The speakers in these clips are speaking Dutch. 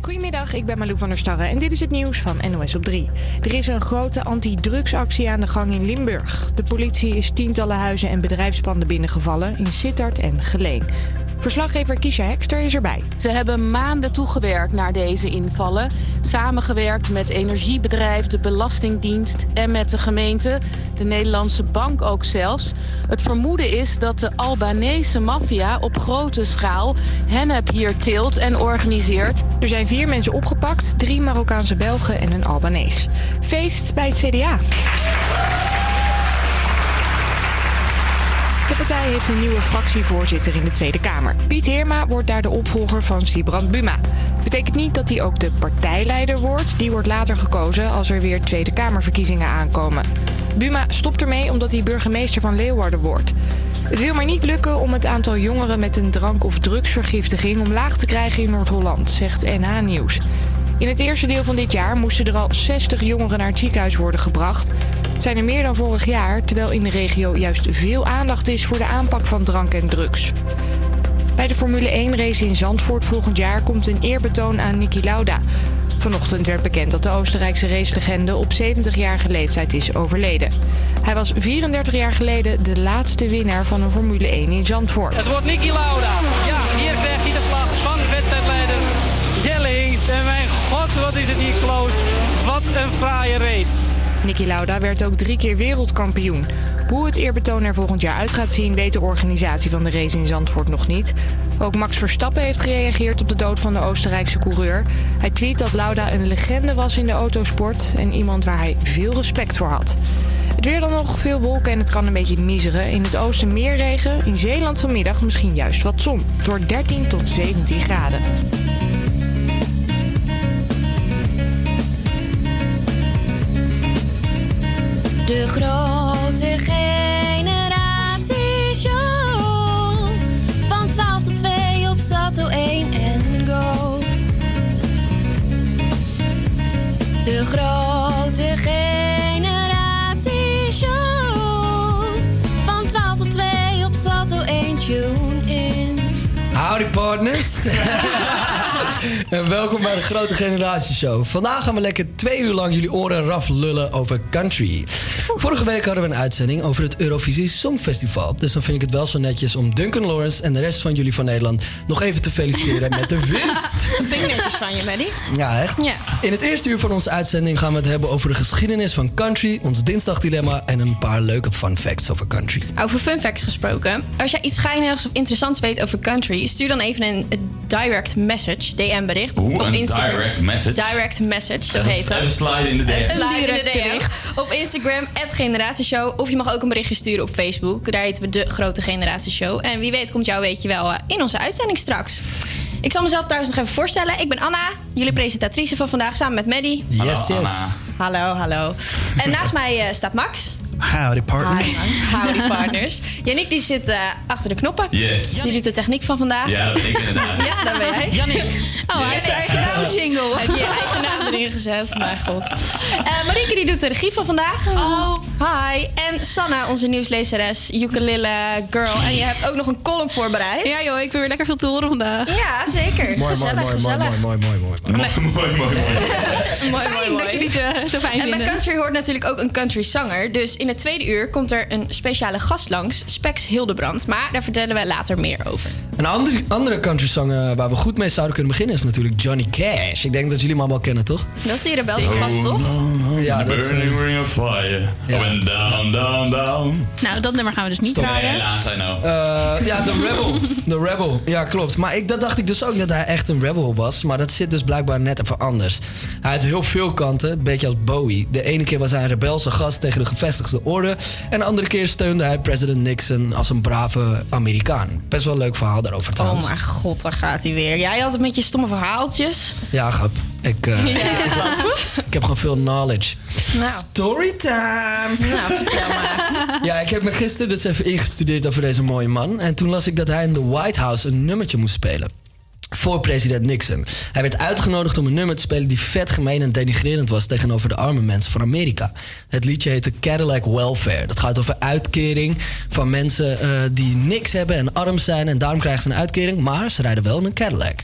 Goedemiddag, ik ben Malou van der Starre en dit is het nieuws van NOS op 3. Er is een grote anti-drugsactie aan de gang in Limburg. De politie is tientallen huizen en bedrijfspanden binnengevallen in Sittard en Geleen. Verslaggever Kiesja Hekster is erbij. Ze hebben maanden toegewerkt naar deze invallen. Samengewerkt met energiebedrijf, de Belastingdienst en met de gemeente. De Nederlandse bank ook zelfs. Het vermoeden is dat de Albanese maffia op grote schaal hennep hier teelt en organiseert. Er zijn vier mensen opgepakt, drie Marokkaanse Belgen en een Albanees. Feest bij het CDA. De partij heeft een nieuwe fractievoorzitter in de Tweede Kamer. Piet Heerma wordt daar de opvolger van Sibrand Buma. Betekent niet dat hij ook de partijleider wordt. Die wordt later gekozen als er weer Tweede Kamerverkiezingen aankomen. Buma stopt ermee omdat hij burgemeester van Leeuwarden wordt. Het wil maar niet lukken om het aantal jongeren met een drank- of drugsvergiftiging omlaag te krijgen in Noord-Holland, zegt NH Nieuws. In het eerste deel van dit jaar moesten er al 60 jongeren naar het ziekenhuis worden gebracht. Het zijn er meer dan vorig jaar, terwijl in de regio juist veel aandacht is voor de aanpak van drank en drugs. Bij de Formule 1-race in Zandvoort volgend jaar komt een eerbetoon aan Niki Lauda. Vanochtend werd bekend dat de Oostenrijkse racelegende op 70-jarige leeftijd is overleden. Hij was 34 jaar geleden de laatste winnaar van een Formule 1 in Zandvoort. Het wordt Niki Lauda. Ja, hier krijgt hij de vlag van wedstrijdleider Jelle Hingst. En mijn god, wat is het hier close. Wat een fraaie race. Niki Lauda werd ook drie keer wereldkampioen. Hoe het eerbetoon er volgend jaar uit gaat zien, weet de organisatie van de race in Zandvoort nog niet. Ook Max Verstappen heeft gereageerd op de dood van de Oostenrijkse coureur. Hij tweet dat Lauda een legende was in de autosport en iemand waar hij veel respect voor had. Het weer dan nog, veel wolken en het kan een beetje miseren. In het oosten meer regen, in Zeeland vanmiddag misschien juist wat zon. Door 13 tot 17 graden. De grote generatieshow. Van 12 tot 2 op Salto 1 en Go. De grote generatieshow. Van 12 tot 2 op Salto 1 tune in. Howdy partners. en welkom bij de Grote Generatieshow. Vandaag gaan we lekker twee uur lang jullie oren raf lullen over country. Vorige week hadden we een uitzending over het Eurovisie Songfestival. Dus dan vind ik het wel zo netjes om Duncan Lawrence en de rest van jullie van Nederland nog even te feliciteren met de winst. Dat vind ik netjes van je, Maddie. Ja, echt? Ja. In het eerste uur van onze uitzending gaan we het hebben over de geschiedenis van country, ons dinsdagdilemma en een paar leuke fun facts over country. Over fun facts gesproken. Als jij iets schijnigs of interessants weet over country, stuur dan even een direct message, DM-bericht. Hoe, op een Instagram. direct message? Direct message, zo heet het. even sliden in de DM. In de DM. Op Instagram, Generatieshow. Of je mag ook een berichtje sturen op Facebook. Daar heten we De Grote Generatieshow. En wie weet komt jouw weetje wel eh, in onze uitzending straks. Ik zal mezelf trouwens nog even voorstellen. Ik ben Anna, jullie presentatrice van vandaag samen met Maddie. Yes, yes. Hallo, hallo. En naast mij eh, staat Max. Howdy partners. Howdy partners. Yannick die zit eh, achter de knoppen. Yes. Die doet de techniek van vandaag. Ja, dat ben ik inderdaad. Ja, daar ben jij. Yannick. Oh, hij heeft zijn eigen naam jingle. Heb je je eigen naam erin gezet? Mijn god. Eh Marieke die doet de regie van vandaag. Oh. Hi. En Sanna, onze nieuwslezeres, ukulele girl. En je hebt ook nog een column voorbereid. Ja joh, ik ben weer lekker veel te horen vandaag. Ja, zeker. Mooi, gezellig, mooi, mooi, gezellig. mooi, mooi, mooi, mooi. Mooi, mooi, mooi. mooi. Mooi, Fijn mooi, mooi. dat jullie het eh, zo fijn En bij vinden. country hoort natuurlijk ook een country zanger. Dus in het tweede uur komt er een speciale gast langs, Spex Hildebrand. Maar daar vertellen we later meer over. Een andere, andere country song eh, waar we goed mee zouden kunnen beginnen is natuurlijk Johnny Cash. Ik denk dat jullie hem allemaal kennen, toch? Dat is die rebelse gast, toch? Ja, dat is... Burning ring of fire. Went down, down, down. Nou, dat nummer gaan we dus niet Nee, draaien. helaas, I know. Eh, ja, The Rebel. The Rebel. Ja, klopt. Maar ik, dat dacht ik dus ook dat hij echt een rebel was. Maar dat zit dus blijkbaar net even anders. Hij had heel veel kanten, een beetje als Bowie. De ene keer was hij een rebelse gast tegen de gevestigde orde. En de andere keer steunde hij president Nixon als een brave Amerikaan. Best wel een leuk verhaal daarover Oh trouwens. mijn god, daar gaat hij weer. Jij altijd met je stomme verhaaltjes. Ja, grap. Ik, eh, ik heb gewoon veel knowledge. Nou, Storytime! nou vertel maar. Ja, ik heb me gisteren dus even ingestudeerd over deze mooie man. En toen las ik dat hij in de White House een nummertje moest spelen. Voor president Nixon. Hij werd uitgenodigd om een nummer te spelen die vet gemeen en denigrerend was tegenover de arme mensen van Amerika. Het liedje heette Cadillac Welfare. Dat gaat over uitkering van mensen eh, die niks hebben en arm zijn. En daarom krijgen ze een uitkering, maar ze rijden wel in een Cadillac.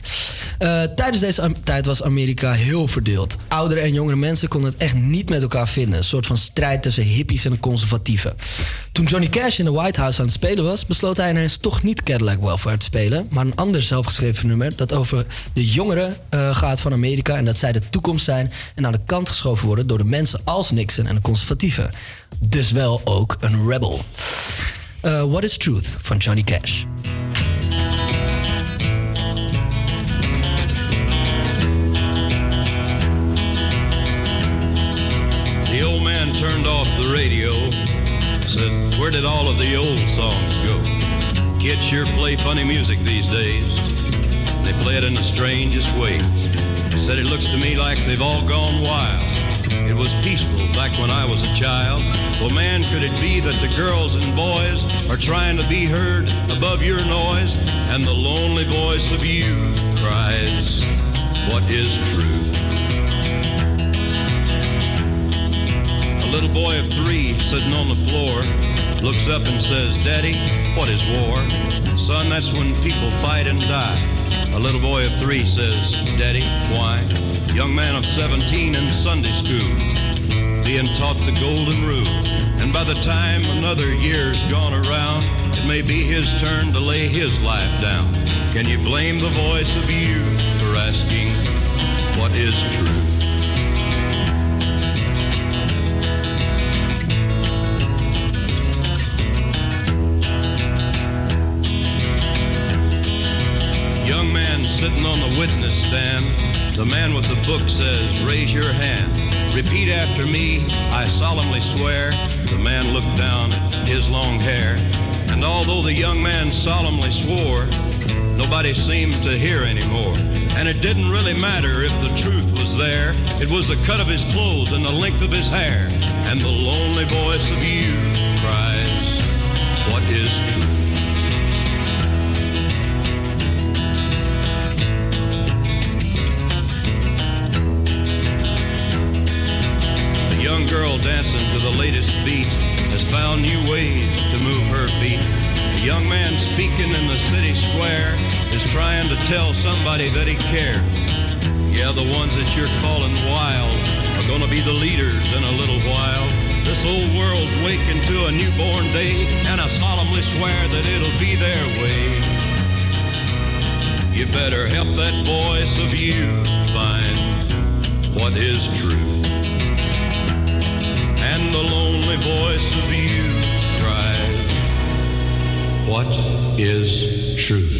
Eh, tijdens deze tijd was Amerika heel verdeeld. Oudere en jongere mensen konden het echt niet met elkaar vinden. Een soort van strijd tussen hippies en conservatieven. Toen Johnny Cash in de White House aan het spelen was, besloot hij ineens toch niet Cadillac Welfare te spelen, maar een ander zelfgeschreven nummer dat over de jongeren eh, gaat van Amerika en dat zij de toekomst zijn en aan de kant geschoven worden door de mensen als Nixon en de conservatieven. Dus wel ook een rebel. Eh, What is Truth van Johnny Cash. The old man turned off the radio, said, Where did all of the old songs go? Kids sure play funny music these days. They play it in the strangest way. Said it looks to me like they've all gone wild. It was peaceful back when I was a child. Well, man, could it be that the girls and boys are trying to be heard above your noise? And the lonely voice of youth cries, What is truth? A little boy of three sitting on the floor looks up and says, Daddy, what is war? Son, that's when people fight and die. A little boy of three says, Daddy, why? Young man of 17 in Sunday school, being taught the golden rule. And by the time another year's gone around, it may be his turn to lay his life down. Can you blame the voice of youth for asking, what is truth? Sitting on the witness stand. The man with the book says, Raise your hand. Repeat after me, I solemnly swear. The man looked down at his long hair. And although the young man solemnly swore, nobody seemed to hear anymore. And it didn't really matter if the truth was there. It was the cut of his clothes and the length of his hair. And the lonely voice of youth cries, What is truth? Dancing to the latest beat has found new ways to move her feet. A young man speaking in the city square is trying to tell somebody that he cares. Yeah, the ones that you're calling wild are gonna be the leaders in a little while. This old world's waking to a newborn day, and I solemnly swear that it'll be their way. You better help that voice of youth find what is truth. The lonely voice of youth cries, What is truth?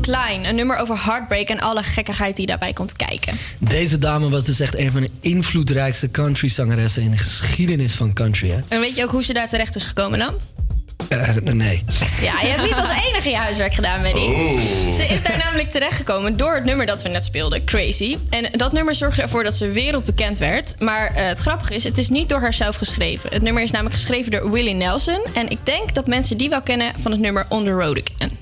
Klein. Een nummer over heartbreak en alle gekkigheid die daarbij komt kijken. Deze dame was dus echt een van de invloedrijkste countryzangeressen in de geschiedenis van country. Hè? En weet je ook hoe ze daar terecht is gekomen dan? Eh, nee. Ja, je hebt niet als enige je huiswerk gedaan, Maddie. Oh. Ze is daar namelijk terechtgekomen door het nummer dat we net speelden, Crazy. En dat nummer zorgde ervoor dat ze wereldbekend werd. Maar eh, het grappige is, het is niet door haarzelf geschreven. Het nummer is namelijk geschreven door Willie Nelson. En ik denk dat mensen die wel kennen van het nummer On the Road Again.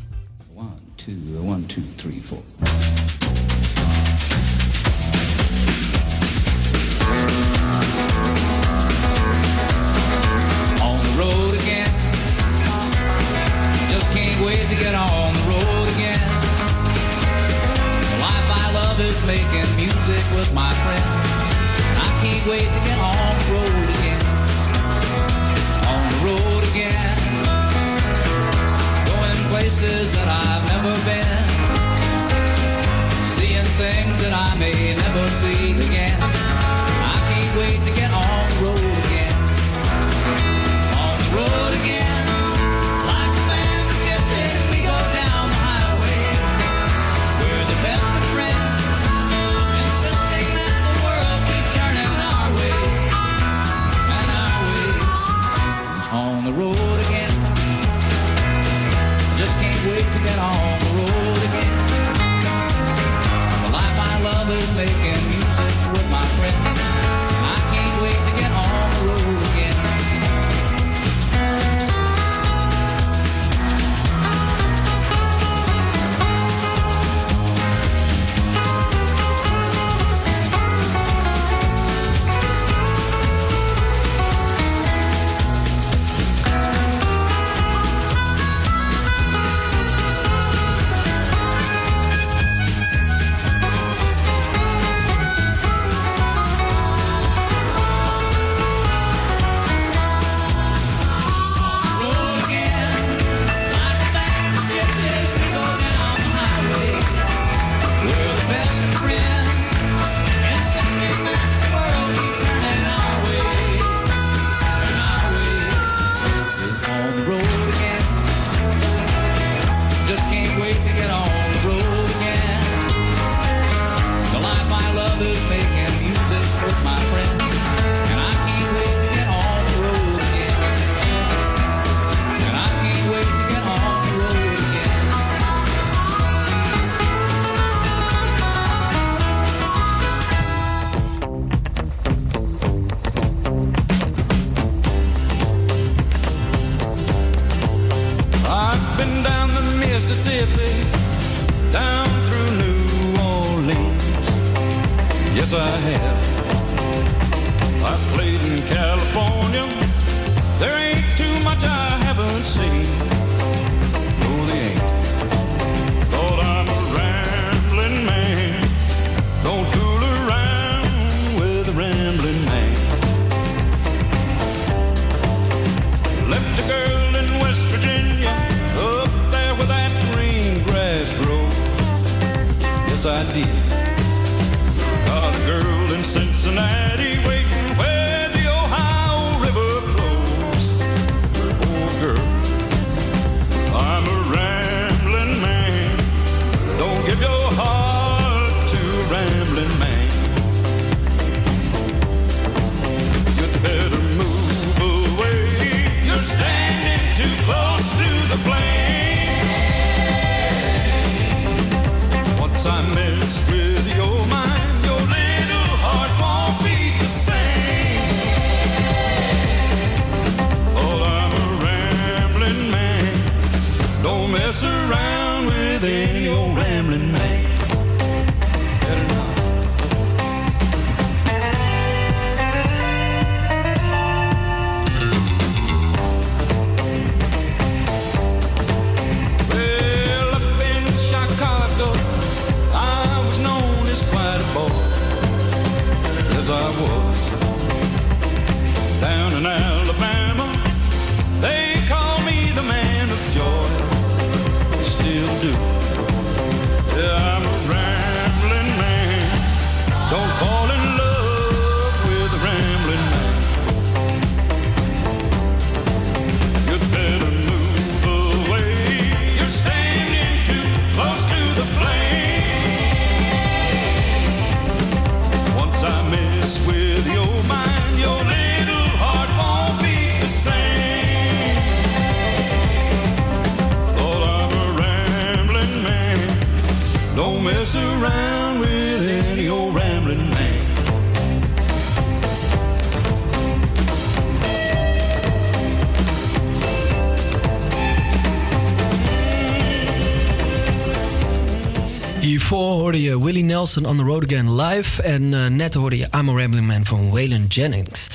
Nelson on the road again live. En eh, net hoorde je I'm a Rambling Man van Waylon Jennings.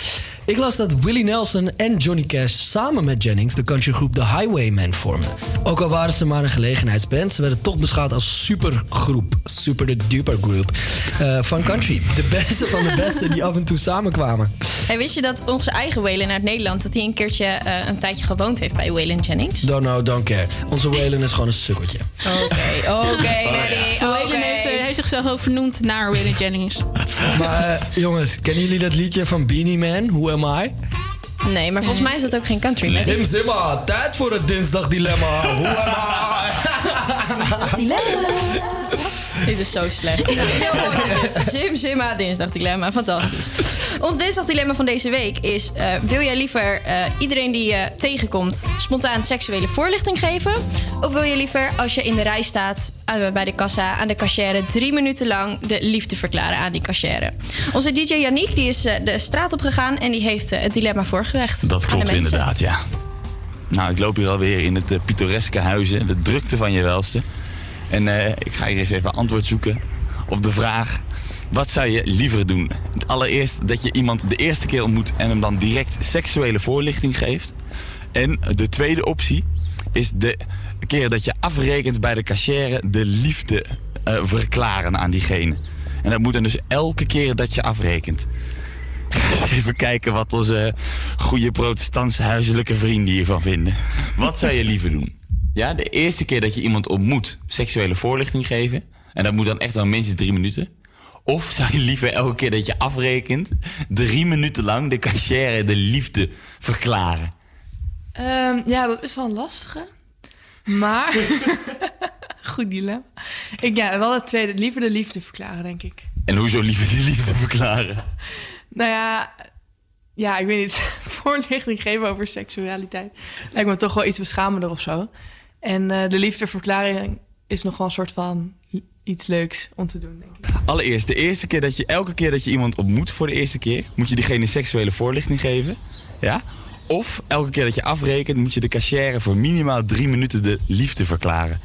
Ik las dat Willie Nelson en Johnny Cash samen met Jennings de countrygroep The Highwaymen vormden. Ook al waren ze maar een gelegenheidsband, ze werden toch beschouwd als supergroep, super de duper group eh, van country. De beste van de beste die af en toe samenkwamen. En wist je dat onze eigen Waylon uit Nederland... dat hij een keertje eh, een tijdje gewoond heeft bij Waylon Jennings? Don't know, don't care. Onze Waylon is gewoon een sukkeltje. Oké. Waylon oké. heeft, eh, heeft zichzelf ook vernoemd naar Waylon Jennings. Maar eh, jongens, kennen jullie dat liedje van Beanie Man, Who Am I? Nee, maar volgens mij is dat ook geen country. Maddie. Zim Zimma, tijd voor het dinsdagdilemma. Who am I? Dit is zo slecht. Heel kort, dus Sim Simma dinsdagdilemma. Fantastisch. Ons dinsdagdilemma van deze week is... eh, wil jij liever eh, iedereen die je tegenkomt... spontaan seksuele voorlichting geven? Of wil je liever als je in de rij staat eh, bij de kassa... aan de cashier drie minuten lang de liefde verklaren aan die cashier? Onze DJ Yannick die is de straat op gegaan... en die heeft het dilemma voorgelegd. Dat aan de klopt inderdaad, ja. Nou, ik loop hier alweer in het pittoreske huizen, de drukte van je welste. En eh, ik ga hier eens even antwoord zoeken op de vraag: wat zou je liever doen? Allereerst dat je iemand de eerste keer ontmoet en hem dan direct seksuele voorlichting geeft. En de tweede optie is de keer dat je afrekent bij de cashier de liefde eh, verklaren aan diegene. En dat moet dan dus elke keer dat je afrekent. Even kijken wat onze goede protestantse huiselijke vrienden hiervan vinden. Wat zou je liever doen? Ja, de eerste keer dat je iemand ontmoet, seksuele voorlichting geven. En dat moet dan echt wel minstens drie minuten. Of zou je liever elke keer dat je afrekent, drie minuten lang de cashier de liefde verklaren? Ehm, ja, dat is wel een lastige. Maar... Goed dilemma. Ik, ja, wel het tweede. Liever de liefde verklaren, denk ik. En hoezo liever de liefde verklaren? Nou ja... Ja, ik weet niet. Voorlichting geven over seksualiteit. Lijkt me toch wel iets beschamender of zo. En eh, de liefdeverklaring is nog wel een soort van iets leuks om te doen, denk ik. Allereerst, de eerste keer dat je, elke keer dat je iemand ontmoet voor de eerste keer, moet je diegene seksuele voorlichting geven. Ja? Of elke keer dat je afrekent, moet je de cashier voor minimaal drie minuten de liefde verklaren.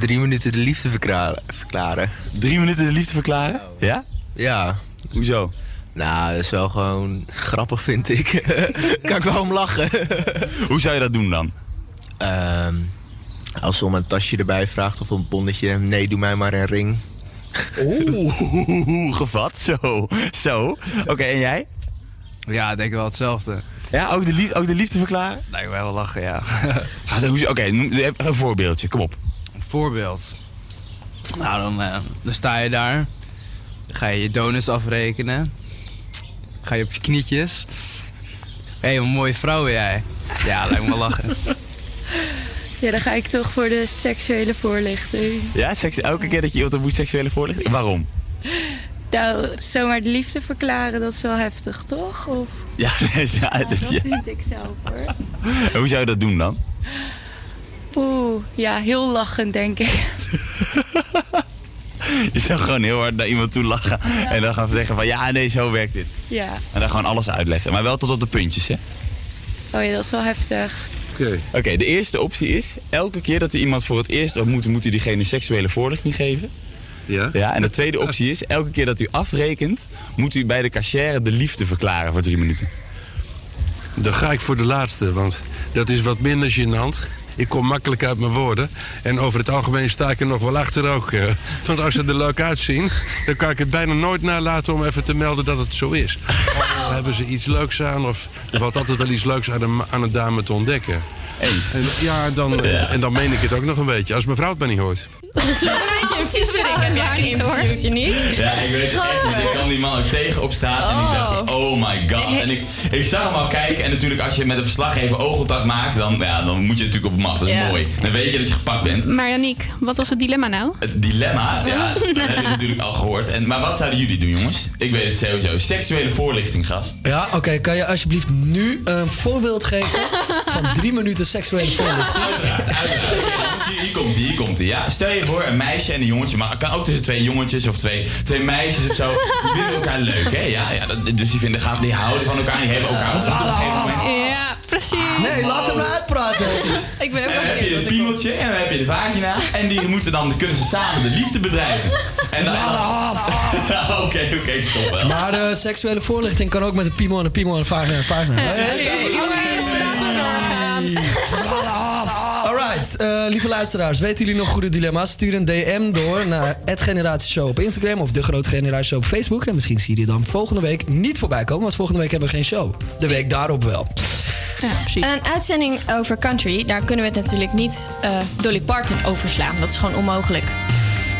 Drie minuten de liefde verklaren. verklaren. Drie minuten de liefde verklaren? Ja? Ja. Hoezo? Nou, dat is wel gewoon grappig, vind ik. kan ik wel om lachen. Hoe zou je dat doen dan? Ehm, als ze om een tasje erbij vraagt of een bonnetje. Nee, doe mij maar een ring. Oeh, gevat. Zo. Zo. Oké, en jij? Ja, ik denk wel hetzelfde. Ja, ook de, lief, ook de liefde verklaren? Lijkt me wel lachen, ja. Oké, noem- een voorbeeldje. Kom op. Een voorbeeld. Nou, dan, eh, dan sta je daar. Dan ga je je donuts afrekenen. Ga je op je knietjes. Hé, hey, wat een mooie vrouw ben jij. Ja, lijkt me wel lachen. Ja, dan ga ik toch voor de seksuele voorlichting. Ja, seks, elke keer dat je iemand ontmoet seksuele voorlichting? Waarom? Nou, zomaar de liefde verklaren, dat is wel heftig, toch? Of, Ja, dat, dat ja. vind ik zelf, hoor. En Hoe zou je dat doen dan? Oeh, ja, heel lachend, denk ik. Je zou gewoon heel hard naar iemand toe lachen. En dan gaan zeggen van ja, nee, zo werkt dit. Ja. En dan gewoon alles uitleggen. Maar wel tot op de puntjes, hè? Oh ja, dat is wel heftig. Oké. Oké, de eerste optie is... elke keer dat er iemand voor het eerst ontmoet... moet u diegene seksuele voorlichting geven. Ja. ja. En de tweede optie is... elke keer dat u afrekent... moet u bij de cashier de liefde verklaren voor drie minuten. Dan ga ik voor de laatste, want dat is wat minder gênant. Ik kom makkelijk uit mijn woorden. En over het algemeen sta ik er nog wel achter ook. eh. Want als ze er leuk uitzien, dan kan ik het bijna nooit nalaten om even te melden dat het zo is. Al hebben ze iets leuks aan, of er valt altijd wel iets leuks aan een, aan een dame te ontdekken. Eens. En, ja, dan, en dan meen ik het ook nog een beetje. Als mevrouw het maar niet hoort. Dat is wel een beetje heb jij geïnterviewd, je niet? Ja, ik weet het echt niet. Ik kwam die man ook tegen op straat en ik dacht, oh my god. En ik, ik zag hem al kijken en natuurlijk als je met een verslaggever oogcontact maakt, dan, ja, dan moet je natuurlijk op hem af. Dat is Ja. mooi. Dan weet je dat je gepakt bent. Maar Janiek, wat was het dilemma nou? Het dilemma, ja, dat heb je natuurlijk al gehoord. En, maar wat zouden jullie doen, jongens? Ik weet het sowieso. Seksuele voorlichting, gast. Ja, oké. Kan je alsjeblieft nu een voorbeeld geven van drie minuten seksuele voorlichting? Uiteraard, uiteraard. Hier komt hij, hier komt hij. Ja, stel je voor een meisje en een jongetje, maar het kan ook tussen twee jongetjes of twee, twee meisjes of zo. Die vinden elkaar leuk, hè? Ja, ja, dat- dus die, vinden, gaan, die houden van elkaar en die hebben elkaar ontmoet op een gegeven moment. Ja, precies. Nee, laat hem uitpraten. Ik ben ook En wel dan heb je het piemeltje en dan heb je de vagina. En die moeten dan, dan kunnen ze samen de liefde bedrijven. En dan... Oké, oké, stop. hè. Maar eh, seksuele voorlichting kan ook met een piemel en een piemel en een vagina en een vagina. Eh, lieve luisteraars, weten jullie nog goede dilemma's? Stuur een DM door naar het Generatieshow op Instagram of de Grote Generatieshow op Facebook. En misschien zie je die dan volgende week niet voorbij komen, want volgende week hebben we geen show. De week daarop wel. Een uitzending over country, daar kunnen we het natuurlijk niet eh, Dolly Parton overslaan. Dat is gewoon onmogelijk.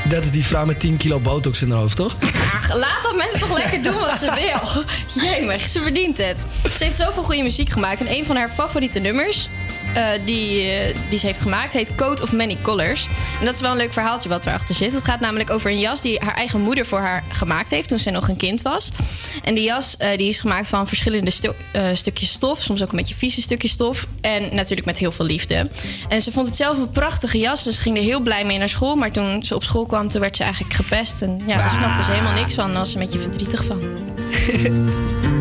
Dat is die vrouw met 10 kilo botox in haar hoofd, toch? Ach, laat dat mensen toch lekker doen wat ze wil. Jemig, ze verdient het. Ze heeft zoveel goede muziek gemaakt. En een van haar favoriete nummers eh, die, eh, die ze heeft gemaakt heet Coat of Many Colors. En dat is wel een leuk verhaaltje wat erachter zit. Het gaat namelijk over een jas die haar eigen moeder voor haar gemaakt heeft toen ze nog een kind was. En die jas eh, die is gemaakt van verschillende stu- stukjes stof. Soms ook een beetje vieze stukjes stof. En natuurlijk met heel veel liefde. En ze vond het zelf een prachtige jas. Dus ze ging er heel blij mee naar school. Maar toen ze op school kwam, toen werd ze eigenlijk gepest. En ja, daar snapte ze helemaal niks van. En was ze een beetje verdrietig van.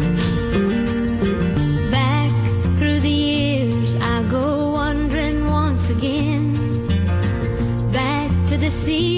see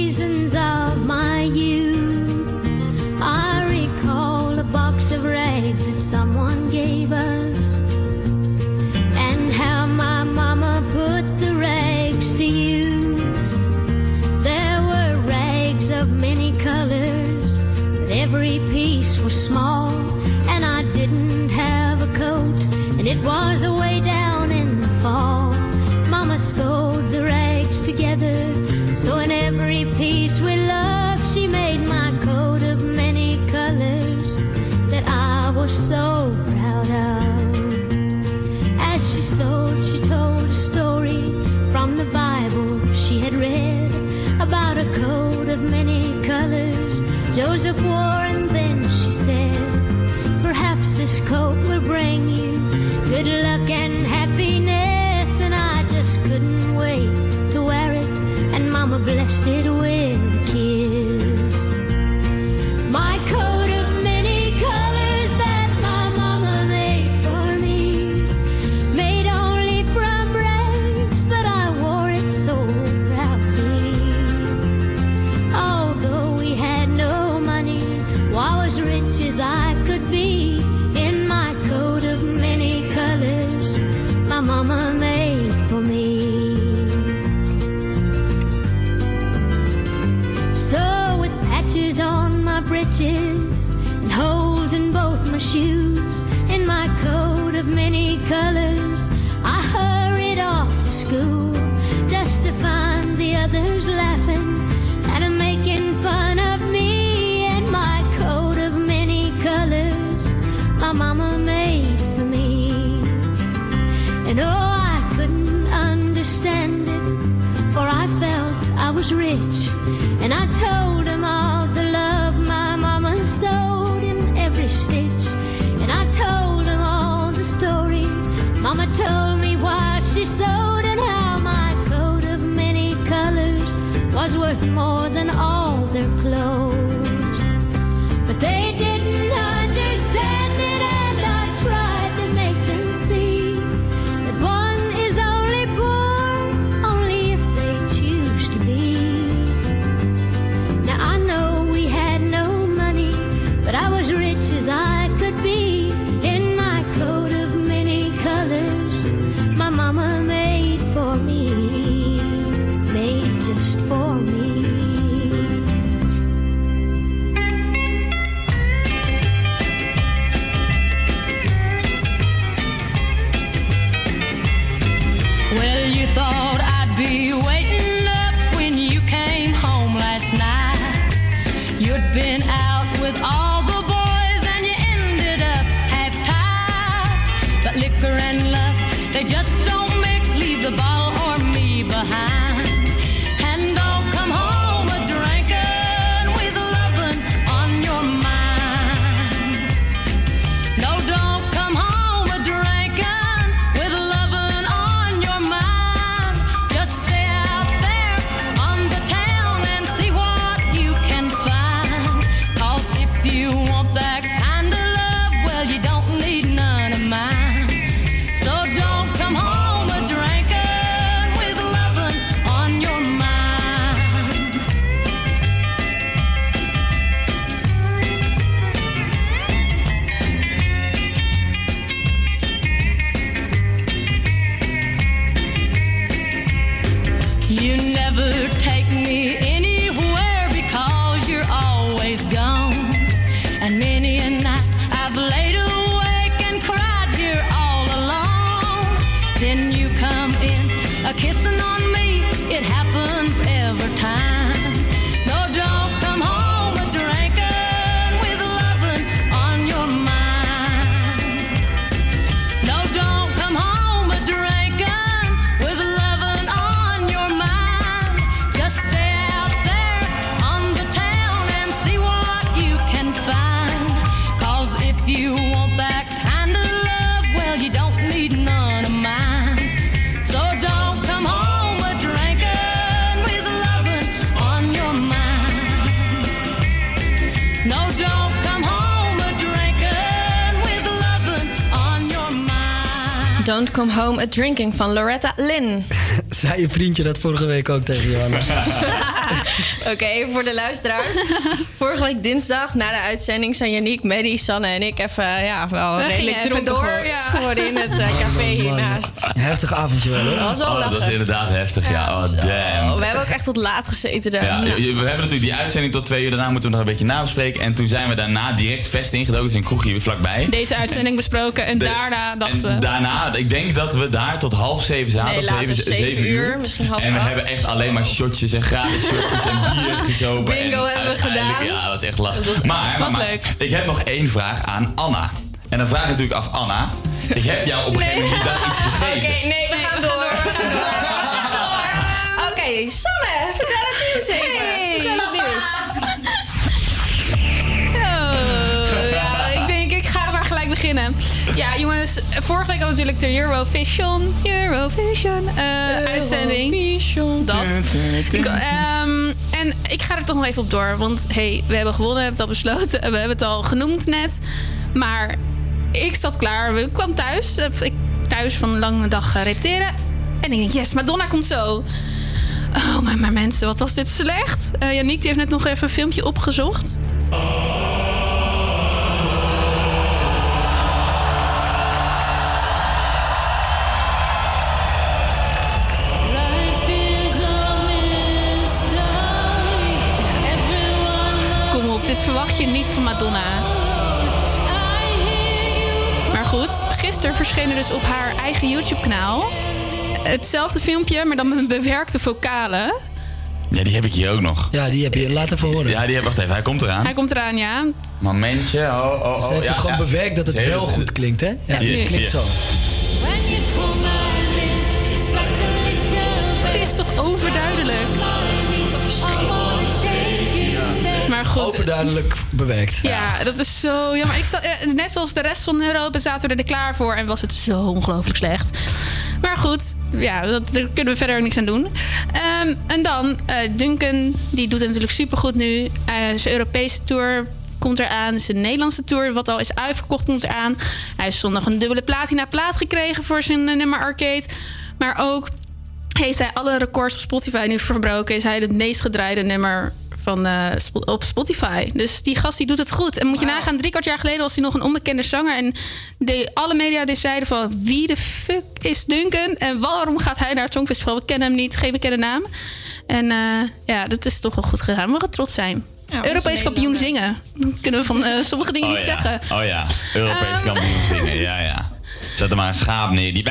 kissing on me. It happened. Don't Come Home a Drinking van Loretta Lynn. Zei je vriendje dat vorige week ook tegen Johanna? Oké, voor de luisteraars. Vorige week dinsdag na de uitzending zijn Yannick, Maddie, Sanne en ik even ja, wel We redelijk dronken door, geworden- ja. geworden in het eh, café hiernaast. Heftig avondje wel, hoor. Dat was wel Oh, dat is inderdaad heftig, ja. Oh, damn. Oh, we hebben ook echt tot laat gezeten daar. Ja, Nou, we hebben natuurlijk die uitzending tot twee uur. Daarna moeten we nog een beetje nabespreken. En toen zijn we daarna direct vest ingedoken. Dus een kroegje hier vlakbij. Deze uitzending besproken en De- daarna dachten En we... daarna, ik denk dat we daar tot half zeven zaten. Nee, of later, zeven, zeven zeven uur, misschien half En we acht. hebben echt alleen maar shotjes en gratis shotjes en bier gezopen. Bingo en hebben we gedaan. Ja, dat was echt was- maar, was maar- maar leuk. ik heb nog één vraag aan Anna. En dan vraag ik natuurlijk af, Anna. Ik heb jou op een gegeven moment iets Oké, gegeven. nee, we gaan door. We gaan door. Oké, Sanne, vertel het nieuws even. Hey. Vertel het nieuws. Oh, ja, ik denk, ik ga maar gelijk beginnen. Ja, jongens, vorige week hadden we natuurlijk de Eurovision, Eurovision eh, uitzending. Dat. Ik, ehm, en ik ga er toch nog even op door, want hey, we hebben gewonnen, we hebben het al besloten, we hebben het al genoemd net. Maar ik zat klaar, ik kwam thuis, eh, ik thuis van een lange dag eh, repeteren. En ik denk, yes, Madonna komt zo. Oh, maar, maar mensen, wat was dit slecht? Yannick die heeft net nog even een filmpje opgezocht. Niet van Madonna. Maar goed, gisteren verscheen er dus op haar eigen YouTube-kanaal... hetzelfde filmpje, maar dan met bewerkte vocalen. Ja, die heb ik hier ook nog. Ja, die heb je. Laat even horen. Ja, die heb wacht even. Hij komt eraan. Hij komt eraan, ja. Momentje. Oh, oh, oh. Ze heeft ja, het gewoon ja. bewerkt dat het wel goed klinkt, hè? Ja, die klinkt zo. Het is toch overduidelijk? Goed. Overduidelijk bewerkt. Ja, dat is zo jammer. Ik zat, eh, net zoals de rest van Europa zaten we er klaar voor en was het zo ongelooflijk slecht. Maar goed, ja, dat, daar kunnen we verder ook niks aan doen. Ehm, en dan, eh, Duncan, die doet het natuurlijk supergoed nu. Eh, zijn Europese tour komt eraan. Zijn Nederlandse tour, wat al is uitverkocht, komt eraan. Hij heeft zondag een dubbele platina plaat gekregen voor zijn nummer Arcade. Maar ook heeft hij alle records op Spotify nu verbroken. Is hij het meest gedraaide nummer van, eh, op Spotify. Dus die gast die doet het goed. En moet je nagaan, drie kwart jaar geleden was hij nog een onbekende zanger. En de, alle media die zeiden van wie de fuck is Duncan? En waarom gaat hij naar het Songfestival? We kennen hem niet, geen bekende naam. En eh, ja, dat is toch wel goed gegaan. We mogen trots zijn. onze Europees kampioen zingen. Dat kunnen we van eh, sommige dingen Oh niet ja. zeggen. Oh ja, Europees Ehm. kampioen zingen. Ja, ja. Zet er maar een schaap neer die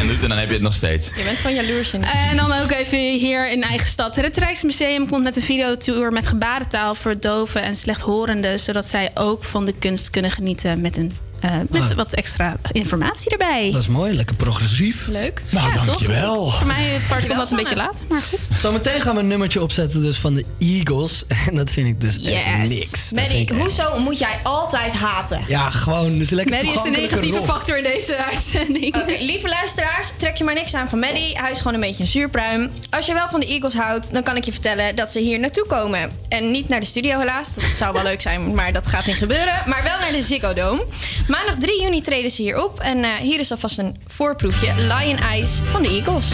en doet en dan heb je het nog steeds. Je bent gewoon jaloers in. En dan ook even hier in eigen stad. Het Rijksmuseum komt met een videotour met gebarentaal voor doven en slechthorenden. Zodat zij ook van de kunst kunnen genieten met, een, eh, met Ah. wat extra informatie erbij. Dat is mooi, lekker progressief. Leuk. Nou, Ja, dankjewel. toch? Voor mij part Dankjewel, komt dat een beetje laat, maar goed. Zometeen gaan we een nummertje opzetten dus van de Eagles. En dat vind ik dus echt niks. Echt- hoezo moet jij altijd haten? Ja, gewoon dus lekker Maddie is de negatieve rock. factor in deze uitzending. Oké, lieve luisteraars, trek je maar niks aan van Maddie. Hij is gewoon een beetje een zuurpruim. Als je wel van de Eagles houdt, dan kan ik je vertellen dat ze hier naartoe komen. En niet naar de studio helaas, dat zou wel leuk zijn, maar dat gaat niet gebeuren. Maar wel naar de Ziggo Dome. Maandag 3 juni treden ze hier op. En eh, hier is alvast een voorproefje. Lion Eyes van de Eagles.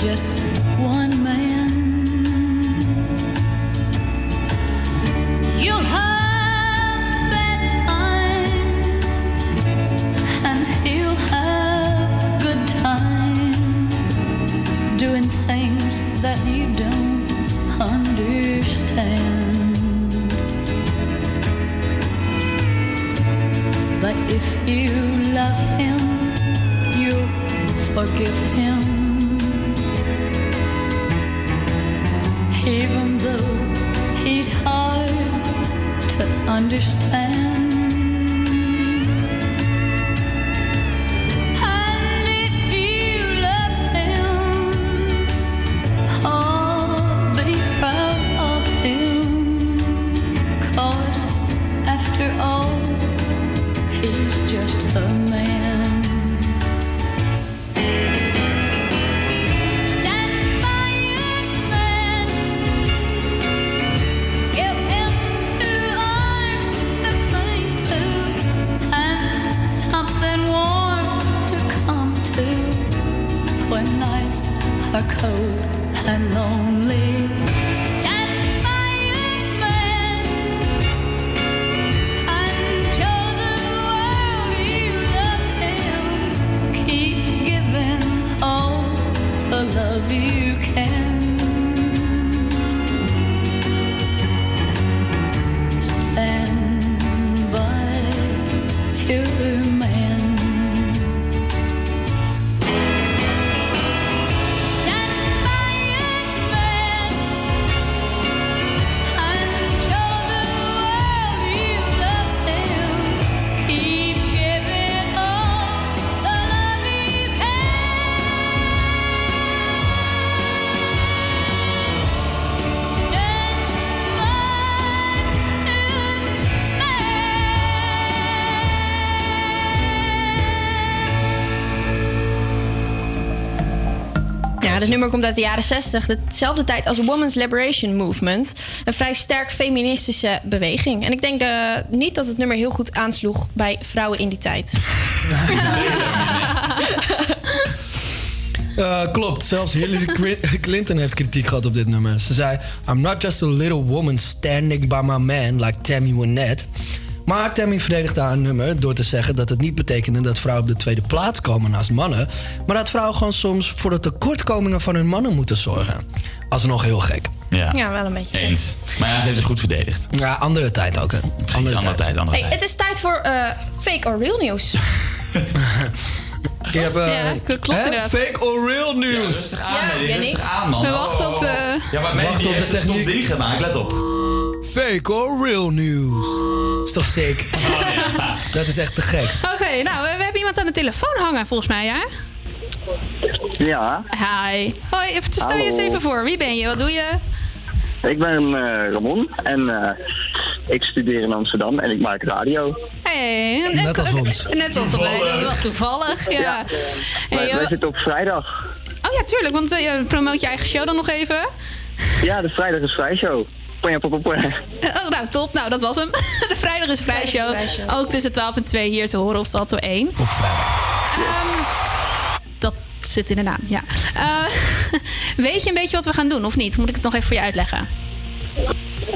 Just Komt uit de jaren 60, dezelfde tijd als Women's Liberation Movement. Een vrij sterk feministische beweging. En ik denk eh, niet dat het nummer heel goed aansloeg bij vrouwen in die tijd. Eh, klopt, zelfs Hillary Clinton heeft kritiek gehad op dit nummer. Ze zei: I'm not just a little woman standing by my man like Tammy Wynette. Maar Tammy verdedigde haar nummer door te zeggen dat het niet betekende dat vrouwen op de tweede plaats komen naast mannen. Maar dat vrouwen gewoon soms voor de tekortkomingen van hun mannen moeten zorgen. Alsnog heel gek. Ja. Ja, wel een beetje. Eens. Maar ja, ze heeft zich goed verdedigd. Ja, andere tijd ook, hè? Precies, andere, tijd. andere Hey, het is tijd voor eh, fake or real nieuws. Je hebt, eh, Ja, klopt hè? inderdaad. Fake or real news. rustig aan, Ja, rustig aan, man. We wachten op de... Ja, maar op de een techniek. ding gemaakt, let op. Fake or real news. Is toch sick? Dat is echt te gek. Oké, nou, we, we hebben iemand aan de telefoon hangen volgens mij, ja? Ja, Hi. Hoi, even, stel je eens even voor. Wie ben je? Wat doe je? ik ben eh, Ramon en eh, ik studeer in Amsterdam en ik maak radio. Hey, Net als ons. Net als dat wij. Wat toevallig, ja. Ja. Hey, Wij, wij zitten op vrijdag. oh ja, tuurlijk, want eh, ja, promoot je eigen show dan nog even. Ja, de vrijdag is vrijshow. Ponja, Oh, nou, top. Nou, dat was hem. De Vrijdag is Vrij Show. Ook tussen 12 en 2 hier te horen op Salto 1. Op vrijdag. dat zit in de naam, ja. Eh, weet je een beetje wat we gaan doen, of niet? Moet ik het nog even voor je uitleggen?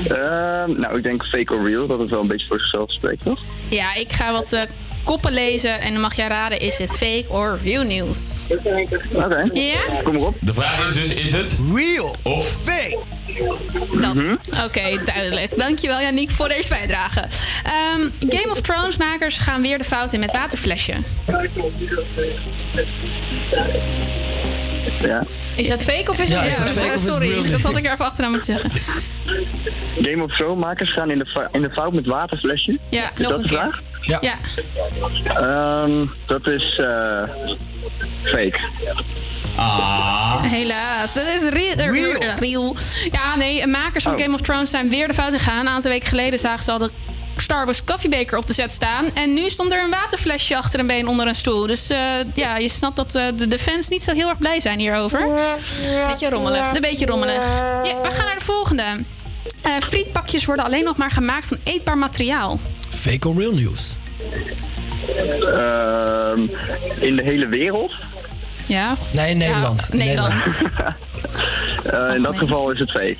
Ehm, nou, ik denk fake or real, dat het wel een beetje voor zichzelf spreekt, toch? Ja, ik ga wat eh, koppen lezen en dan mag jij raden, is dit fake or real news? Oké, Ja? kom maar op. De vraag is dus, is het real of fake? Dat. Mhm. Oké, duidelijk. Dankjewel Janiek voor deze bijdrage. Ehm, Game of Thrones makers gaan weer de fout in met waterflesje. Ja. Is dat fake of is Ja, het is het real? fake of is het sorry, dat had ik er even achteraan moeten zeggen. Game of Thrones makers gaan in de, in de fout met waterflesje. Ja, is dat de vraag? Ja. ja. Ehm, dat is eh, fake. Ah. Helaas, dat is real. eh, Real. real. Ja, nee, makers van Oh. Game of Thrones zijn weer de fout ingegaan. Een aantal weken geleden zagen ze al de Starbucks koffiebeker op de set staan. En nu stond er een waterflesje achter een been onder een stoel. Dus eh, ja, je snapt dat eh, de, de fans niet zo heel erg blij zijn hierover. Beetje rommelig. Een beetje rommelig. Ja, we gaan naar de volgende. Eh, frietpakjes worden alleen nog maar gemaakt van eetbaar materiaal. Fake or real news. Ehm, in de hele wereld? Ja? Nee, Nederland. Ja, Nederland. Eh, in dat geval is het fake.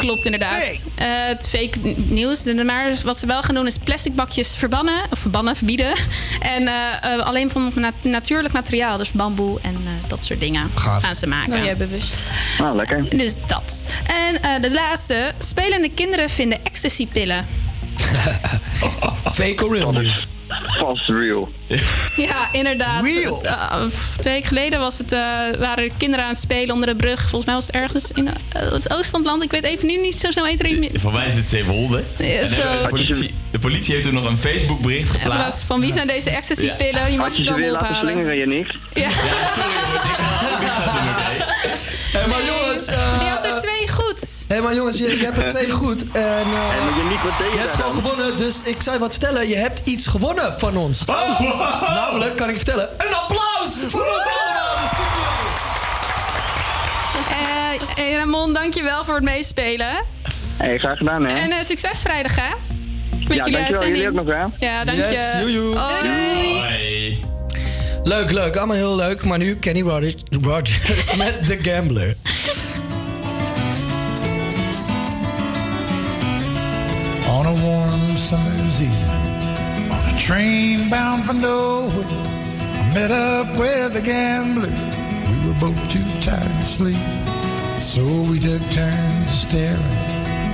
Klopt inderdaad. Eh, het fake nieuws. Maar wat ze wel gaan doen is plastic bakjes verbannen. Of verbannen, verbieden. En eh, eh, alleen van na- natuurlijk materiaal. Dus bamboe en eh, dat soort dingen Gaaf. gaan ze maken. Nou, jij bewust. Nou, lekker. Dus dat. En eh, de laatste. Spelende kinderen vinden ecstasy-pillen. Fake or real. Vast real. Ja, inderdaad. Real. Het, eh, twee weken geleden was het, eh, waren kinderen aan het spelen onder de brug. Volgens mij was het ergens in eh, het oosten van het land. Ik weet even nu niet zo snel eten. Voor mij is het Zeewolde. Ja, de, politie, de politie heeft toen nog een Facebook bericht geplaatst. van wie zijn deze ecstasy-pillen? Je mag ze je weer allemaal laten ophalen. slingeren, Yannick? Ja. Hé, maar jongens... Die had er twee goed. Hé, maar jongens, je, je hebt er twee goed. En, eh, je je hebt gewoon dan? gewonnen, dus ik zou je wat vertellen. Je hebt iets gewonnen van ons. Namelijk, kan ik je vertellen, een applaus voor ons allemaal in de studio. Eh, hey Ramon, dankjewel voor het meespelen. Hey, graag gedaan, hè? En eh, succes vrijdag, hè? Met ja, jullie dankjewel. uitzending. Jullie ook nog, hè? Ja, dank je. Yes, joejoe. Hoi. Leuk, leuk. Allemaal heel leuk. Maar nu Kenny Rogers, met The Gambler. On a warm summer's evening, train bound for nowhere, I met up with a gambler. We were both too tired to sleep, so we took turns staring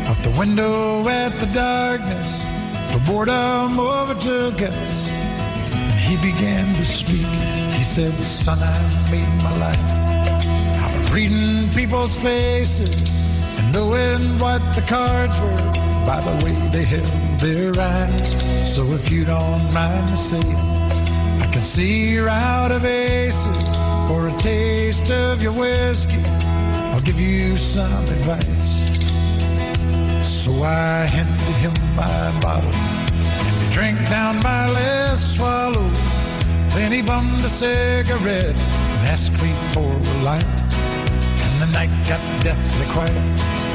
out the window at the darkness. The boredom overtook us, and he began to speak. He said, "Son, I've made my life out of reading people's faces and knowing what the cards were by the way they held their eyes. So if you don't mind me saying, I can see you're out of aces for a taste of your whiskey. I'll give you some advice. So I handed him my bottle and he drank down my last swallow. Then he bummed a cigarette and asked me for a light. And the night got deathly quiet.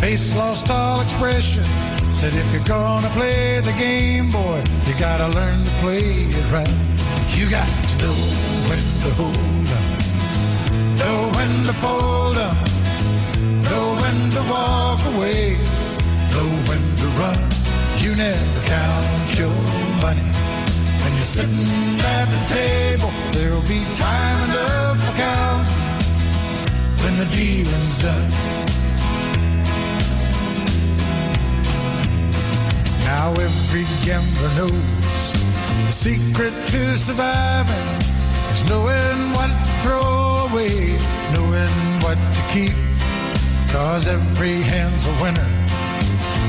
Face lost all expression. Said, if you're gonna play the game, boy, you gotta learn to play it right. You got to know when to hold up, know when to fold up, know when to walk away, know when to run. You never count your money. When you're sitting at the table, there'll be time enough for count when the dealing's done. Now every gambler knows the secret to surviving is knowing what to throw away, knowing what to keep. Cause every hand's a winner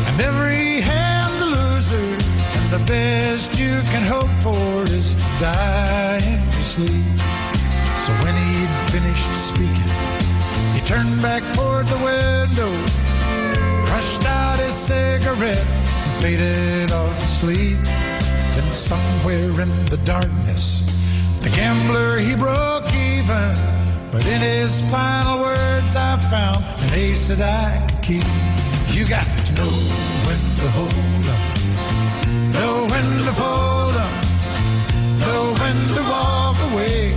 and every hand's a loser. And the best you can hope for is to sleep. So when he'd finished speaking, he turned back toward the window, crushed out his cigarette, faded off to sleep. Then somewhere in the darkness, the gambler he broke even. But in his final words, I found an ace that I could keep. You got to know when to hold up, know when to fold up, know when to walk away,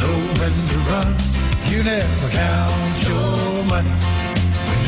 know when to run. You never count your money.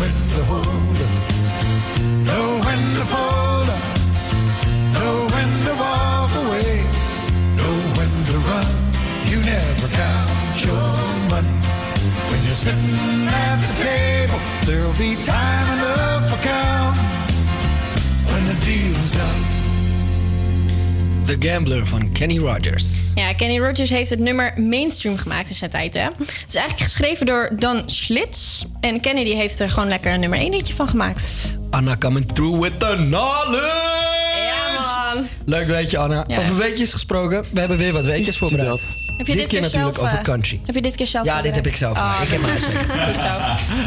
when to hold up, know when to fold up, know when to walk away, know when to run. You never count your money. When you're sitting at the table, there'll be time enough for counting. When the deal's done. The Gambler van Kenny Rogers. Ja, Kenny Rogers heeft het nummer mainstream gemaakt in zijn tijd. Hè? Het is eigenlijk geschreven door Dan Schlitz. En Kenny die heeft er gewoon lekker een nummer 1 liedje van gemaakt. Anna coming through with the knowledge. Ja, man. Leuk weetje, Anna. Ja. Over weetjes gesproken. We hebben weer wat weetjes voorbereid. Heb je dit, dit keer keer natuurlijk zelf, over eh, country. Heb je dit keer zelf Ja, dit heb ik zelf Oh. Ik heb mijn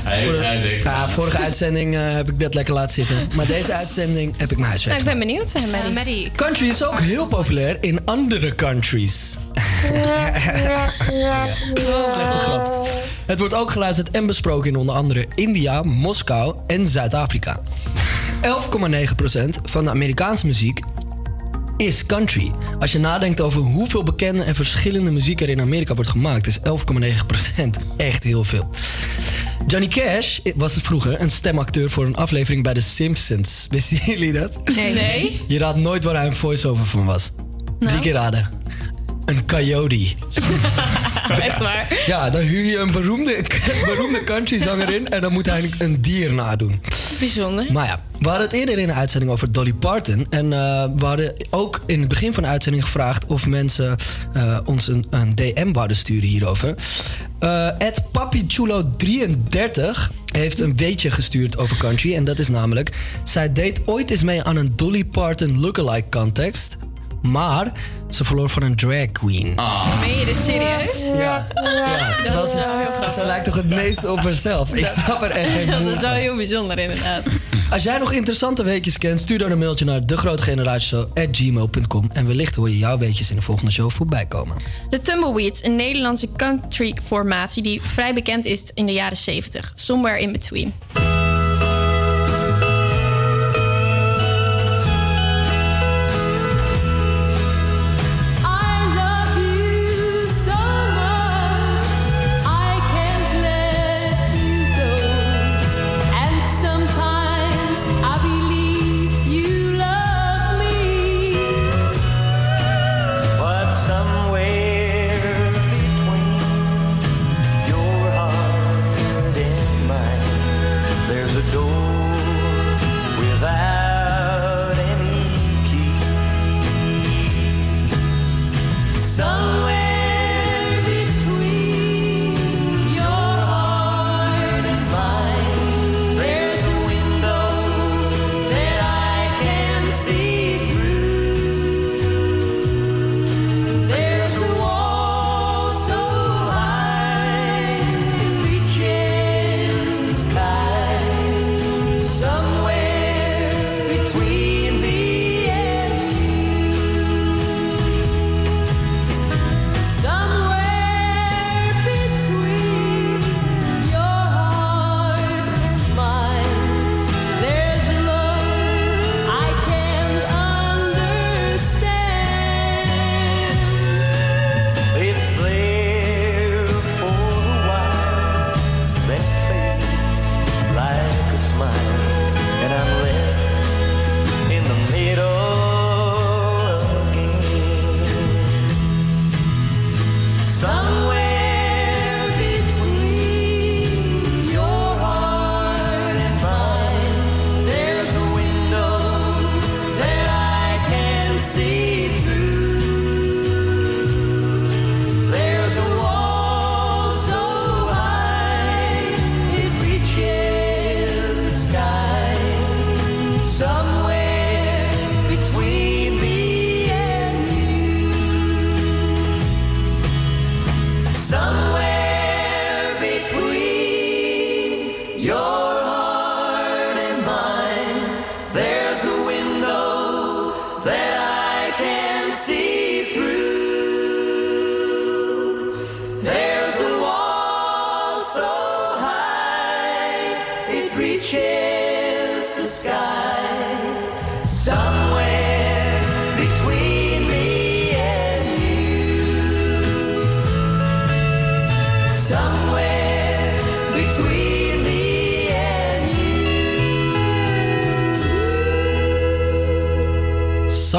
huiswerk. Ja, vorige uitzending eh, heb ik dat lekker laten zitten. Maar deze uitzending heb ik mijn huiswerk Nou, ik ben benieuwd, eh, Maddie. Country is ook heel populair in andere countries. Slechte grap. Het wordt ook geluisterd en besproken in onder andere India, Moskou en Zuid-Afrika. 11,9% van de Amerikaanse muziek is country. Als je nadenkt over hoeveel bekende en verschillende muziek er in Amerika wordt gemaakt, is 11,9% echt heel veel. Johnny Cash was vroeger een stemacteur voor een aflevering bij The Simpsons. Wisten jullie dat? Nee. Nee. Je raadt nooit waar hij een voice-over van was. Drie keer raden. Een coyote. Echt waar? Ja, dan huur je een beroemde, beroemde countryzanger in en dan moet hij een dier nadoen. Bijzonder. Maar ja, we hadden het eerder in de uitzending over Dolly Parton. En eh, we hadden ook in het begin van de uitzending gevraagd of mensen eh, ons een, een DM wouden sturen hierover. Eh Ed Papichulo33 heeft een weetje gestuurd over country. En dat is namelijk: zij deed ooit eens mee aan een Dolly Parton lookalike context. Maar ze verloor van een drag queen. Meen je dit serieus? Ja. Ja, terwijl heel ze, ze lijkt toch het meest op haarzelf. Ik snap er echt geen Dat is wel heel bijzonder, inderdaad. Als jij nog interessante weetjes kent, stuur dan een mailtje naar degrootgeneratieshow.gmail.com en wellicht hoor je jouw weetjes in de volgende show voorbij komen. De Tumbleweeds, een Nederlandse country-formatie die vrij bekend is in de jaren 70. Somewhere in between.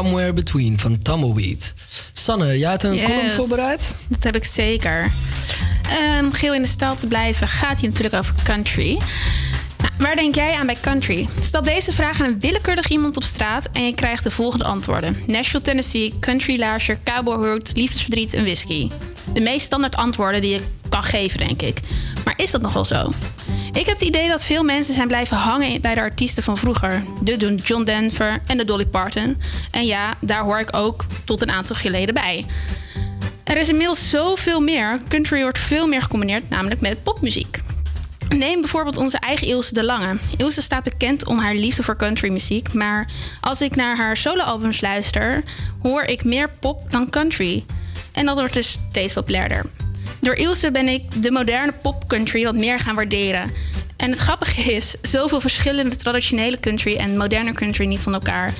Somewhere Between van Tumbleweed. Sanne, jij hebt een Yes. column voorbereid? Dat heb ik zeker. Ehm geel in de stad te blijven gaat hier natuurlijk over country. Nou, waar denk jij aan bij country? Stel deze vraag aan een willekeurig iemand op straat en je krijgt de volgende antwoorden: Nashville, Tennessee, country laarsje, cowboyhoed, liefdesverdriet en whisky. De meest standaard antwoorden die je kan geven, denk ik. Maar is dat nog wel zo? Ik heb het idee dat veel mensen zijn blijven hangen bij de artiesten van vroeger. De John Denver en de Dolly Parton. En ja, daar hoor ik ook tot een aantal geleden bij. Er is inmiddels zoveel meer. Country wordt veel meer gecombineerd, namelijk met popmuziek. Neem bijvoorbeeld onze eigen Ilse de Lange. Ilse staat bekend om haar liefde voor countrymuziek, maar als ik naar haar soloalbums luister, hoor ik meer pop dan country. En dat wordt dus steeds populairder. Door Ilse ben ik de moderne pop-country wat meer gaan waarderen. En het grappige is, zoveel verschillende traditionele country en moderne country niet van elkaar.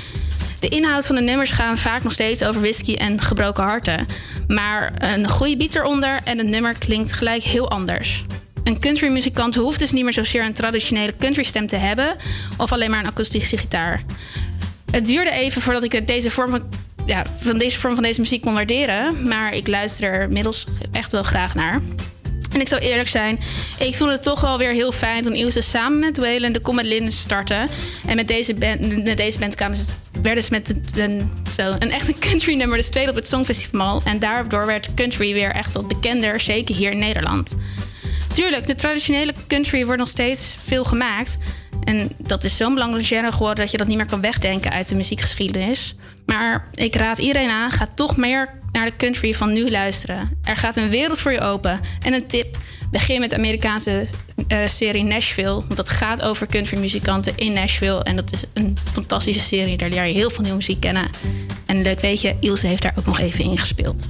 De inhoud van de nummers gaan vaak nog steeds over whisky en gebroken harten. Maar een goede beat eronder en het nummer klinkt gelijk heel anders. Een countrymuzikant hoeft dus niet meer zozeer een traditionele countrystem te hebben of alleen maar een akoestische gitaar. Het duurde even voordat ik deze vorm van, ja, van deze vorm van deze muziek kon waarderen, maar ik luister er inmiddels echt wel graag naar. En ik zal eerlijk zijn, ik vond het toch wel weer heel fijn toen Ilse samen met Waylon de Comet Linden startte. En met deze band, met deze band kwamen ze, werden ze met een, zo, een echt een country nummer, dus tweede op het Songfestival. En daardoor werd country weer echt wat bekender, zeker hier in Nederland. Tuurlijk, de traditionele country wordt nog steeds veel gemaakt. En dat is zo'n belangrijk genre geworden dat je dat niet meer kan wegdenken uit de muziekgeschiedenis. Maar ik raad iedereen aan, ga toch meer naar de country van nu luisteren. Er gaat een wereld voor je open. En een tip, begin met de Amerikaanse eh, serie Nashville. Want dat gaat over countrymuzikanten in Nashville. En dat is een fantastische serie, daar leer je heel veel nieuwe muziek kennen. En leuk weet je, Ilse heeft daar ook nog even in gespeeld.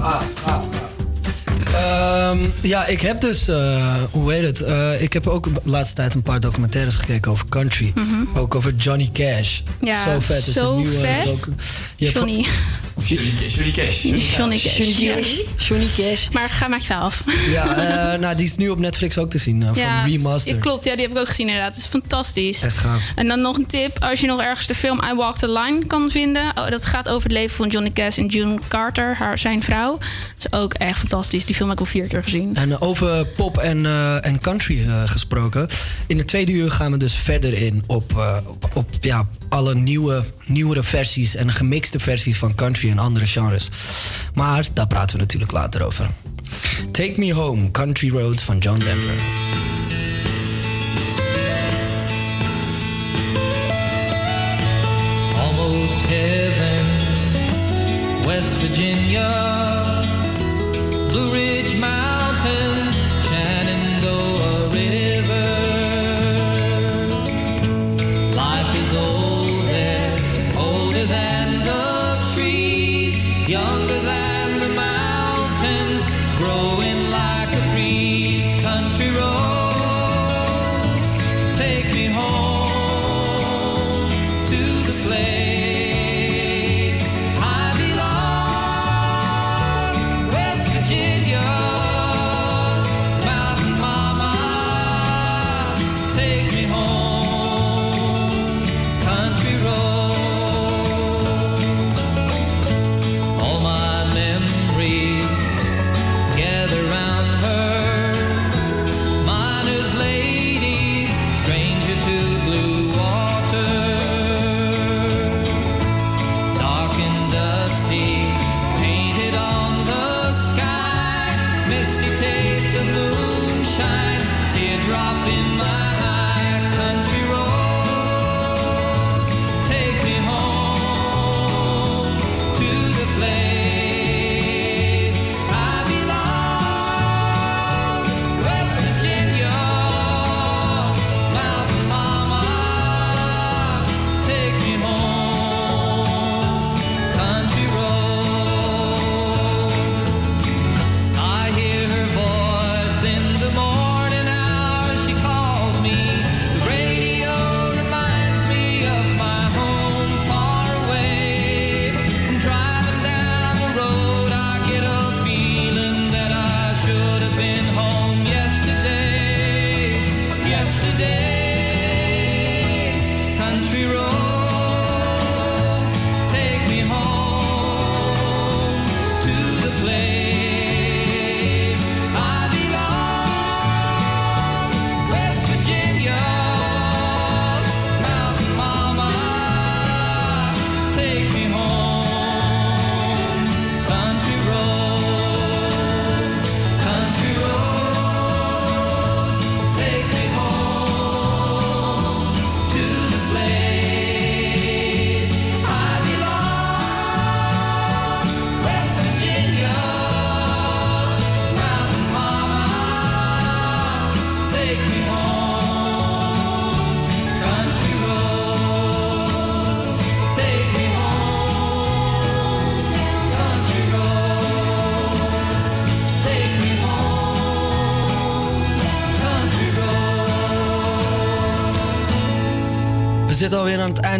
Ah, ah, Ehm, ja, ik heb dus, eh, hoe heet het? Eh, ik heb ook de laatste tijd een paar documentaires gekeken over country. Mhm. Ook over Johnny Cash. Ja, zo vet. is zo een nieuwe vet. Je Johnny. Johnny Cash. Johnny Cash. Johnny Cash. Johnny Cash. Johnny Cash. Maar ga maak je af. Ja, eh, nou, die is nu op Netflix ook te zien. eh, Ja, van ja, klopt. Ja, die heb ik ook gezien inderdaad. Het is fantastisch. Echt gaaf. En dan nog een tip. Als je nog ergens de film I Walk the Line kan vinden. Oh, dat gaat over het leven van Johnny Cash en June Carter, haar, zijn vrouw. Dat is ook echt fantastisch. Die film heb ik al vier keer gezien. En eh, over pop en, eh, en country eh, gesproken. In de tweede uur gaan we dus verder in op, eh, op, op, ja, alle nieuwe, nieuwere versies en gemixte versies van country en andere genres. Maar daar praten we natuurlijk later over. Take Me Home, Country Road van John Denver. West Virginia, Blue Ridge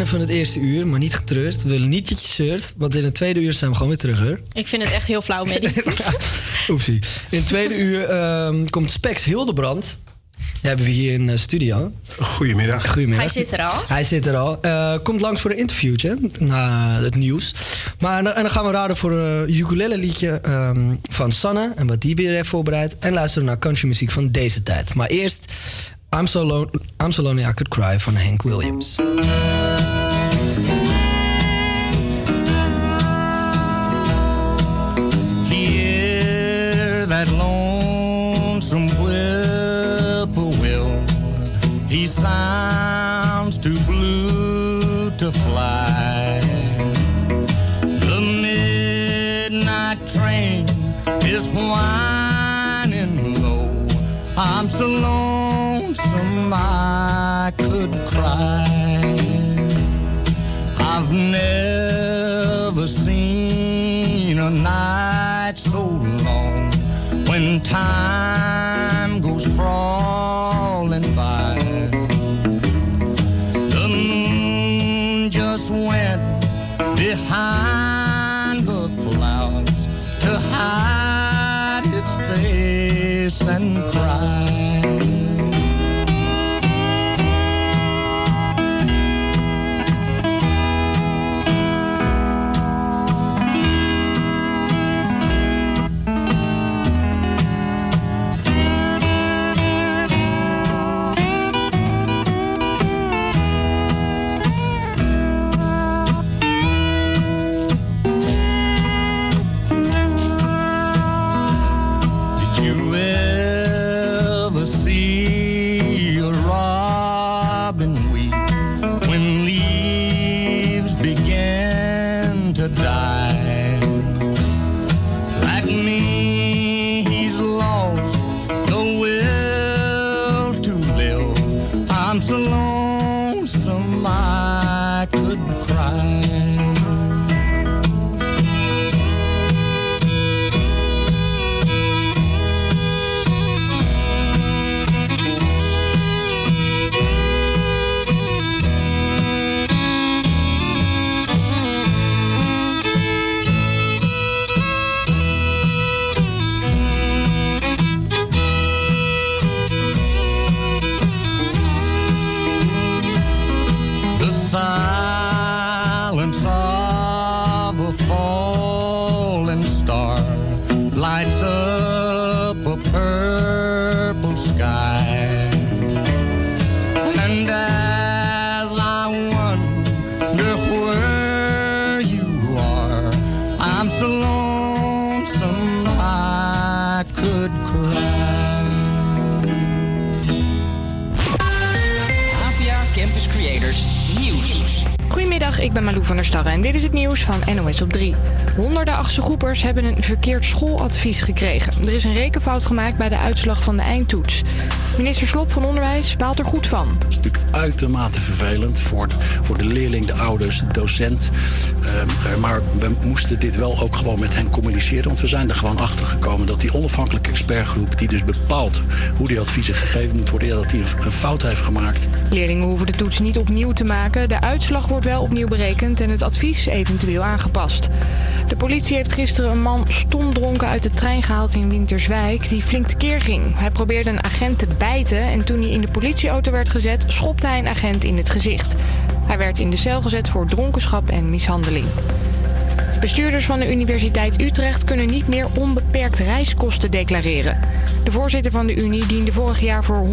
einde van het eerste uur, maar niet getreurd. We willen niet dat je zeurt, want in het tweede uur zijn we gewoon weer terug, hoor. Ik vind het echt heel flauw, Medi. Oepsie. In het tweede uur ehm, komt Spex Hildebrand. Die hebben we hier in de studio. Goedemiddag. Goedemiddag. Hij zit er al. Hij zit er al. Eh, komt langs voor een interviewtje na het nieuws. Maar en dan gaan we raden voor een ukulele liedje ehm, van Sanne en wat die weer heeft voorbereid. En luisteren naar countrymuziek van deze tijd. Maar eerst I'm So, Lo- I'm so Lonely I Could Cry van Hank Williams. Hear that lonesome whippoorwill. He sounds too blue to fly. The midnight train is whining low. I'm so lonesome I could cry. I've never seen a night so long when time goes crawling hebben een verkeerd schooladvies gekregen. Er is een rekenfout gemaakt bij de uitslag van de eindtoets. Minister Slop van Onderwijs baalt er goed van. is natuurlijk uitermate vervelend voor, voor de leerling, de ouders, de docent. Ehm, eh, maar we moesten dit wel ook gewoon met hen communiceren. Want we zijn er gewoon achter gekomen dat die onafhankelijke expertgroep... die dus bepaalt hoe die adviezen gegeven moet worden... ja, dat die een fout heeft gemaakt. Leerlingen hoeven de toets niet opnieuw te maken. De uitslag wordt wel opnieuw berekend en het advies eventueel aangepast. De politie heeft gisteren een man stomdronken uit de trein gehaald in Winterswijk... die flink tekeer ging. Hij probeerde een agent te bijten en toen hij in de politieauto werd gezet... schopte hij een agent in het gezicht. Hij werd in de cel gezet voor dronkenschap en mishandeling. Bestuurders van de Universiteit Utrecht kunnen niet meer onbeperkt reiskosten declareren. De voorzitter van de Unie diende vorig jaar voor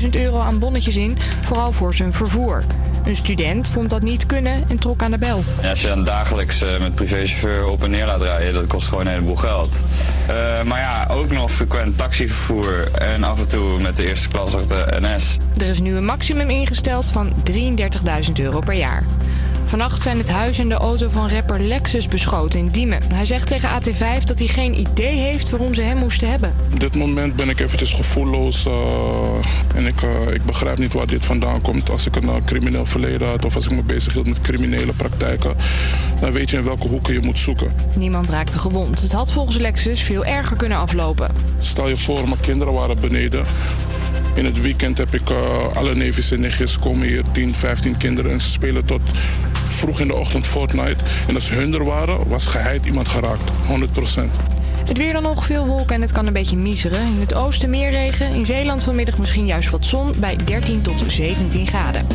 124.000 euro aan bonnetjes in, vooral voor zijn vervoer. Een student vond dat niet kunnen en trok aan de bel. Ja, als je dan dagelijks eh, met privéchauffeur op en neer laat rijden, dat kost gewoon een heleboel geld. Eh, maar ja, ook nog frequent taxivervoer en af en toe met de eerste klas op de NS. Er is nu een maximum ingesteld van 33.000 euro per jaar. Vannacht zijn het huis en de auto van rapper Lexus beschoten in Diemen. Hij zegt tegen AT5 dat hij geen idee heeft waarom ze hem moesten hebben. Op dit moment ben ik eventjes gevoelloos eh, en ik, eh, ik begrijp niet waar dit vandaan komt. Als ik een eh, crimineel verleden had of als ik me bezig hield met criminele praktijken, dan weet je in welke hoeken je moet zoeken. Niemand raakte gewond. Het had volgens Lexus veel erger kunnen aflopen. Stel je voor, mijn kinderen waren beneden In het weekend heb ik alle neefjes en nichtjes komen hier, 10, 15 kinderen. En ze spelen tot vroeg in de ochtend Fortnite. En als hun er waren, was geheid iemand geraakt. 100%. Het weer dan nog veel wolken en het kan een beetje miseren. In het oosten meer regen. In Zeeland vanmiddag misschien juist wat zon bij 13 tot 17 graden.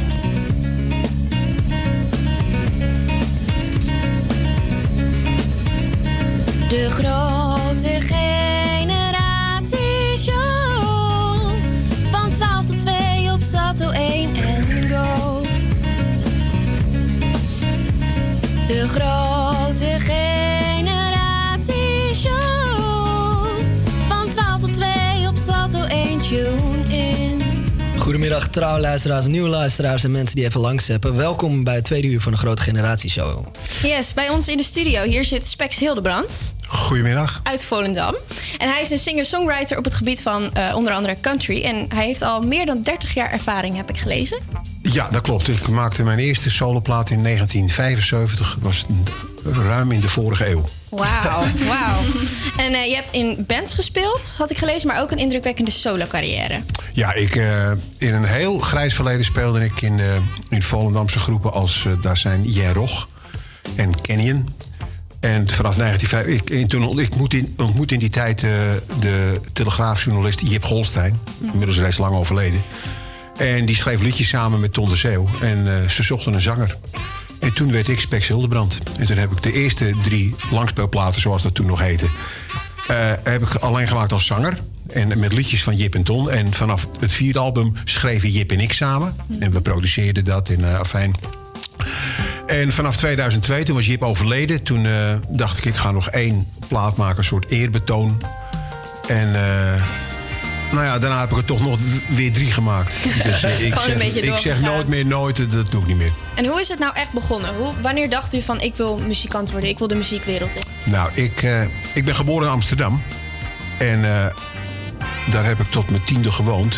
De grote generatieshow. Van 12 tot 2 op Salto 1 tune in. Goedemiddag trouwluisteraars, nieuwe luisteraars en mensen die even langzappen. Welkom bij het tweede uur van de Grote Generatieshow. Yes, bij ons in de studio. Hier zit Spex Hildebrand Goedemiddag. uit Volendam. En hij is een singer-songwriter op het gebied van eh, onder andere country. En hij heeft al meer dan 30 jaar ervaring, heb ik gelezen. Ja, dat klopt. Ik maakte mijn eerste soloplaat in 1975. was ruim in de vorige eeuw. Wauw, wauw. En eh, je hebt in bands gespeeld, had ik gelezen, maar ook een indrukwekkende solo-carrière. Ja, ik, eh, in een heel grijs verleden speelde ik in, eh, in Volendamse groepen als... daar zijn Jen Rog en Canyon. En vanaf 1950... Ik, toen ont- ik ontmoette in, ontmoette in die tijd eh, de telegraafjournalist Jip Holstein. Inmiddels reeds lang overleden. En die schreef liedjes samen met Ton de Zeeuw. En eh, ze zochten een zanger. En toen werd ik Spex Hildebrand. En toen heb ik de eerste drie langspeelplaten, zoals dat toen nog heette... eh, heb ik alleen gemaakt als zanger. En met liedjes van Jip en Ton. En vanaf het vierde album schreven Jip en ik samen. En we produceerden dat in uh, afijn. En vanaf 2002, toen was Jip overleden. Toen eh, dacht ik, ik ga nog één plaat maken, een soort eerbetoon. En eh, nou ja, daarna heb ik er toch nog weer drie gemaakt. Dus eh, ik, Gewoon een zeg, ik zeg nooit meer nooit, dat doe ik niet meer. En hoe is het nou echt begonnen? Hoe, wanneer dacht u van ik wil muzikant worden, ik wil de muziekwereld in? Nou, ik, eh, ik ben geboren in Amsterdam. En eh, daar heb ik tot mijn tiende gewoond.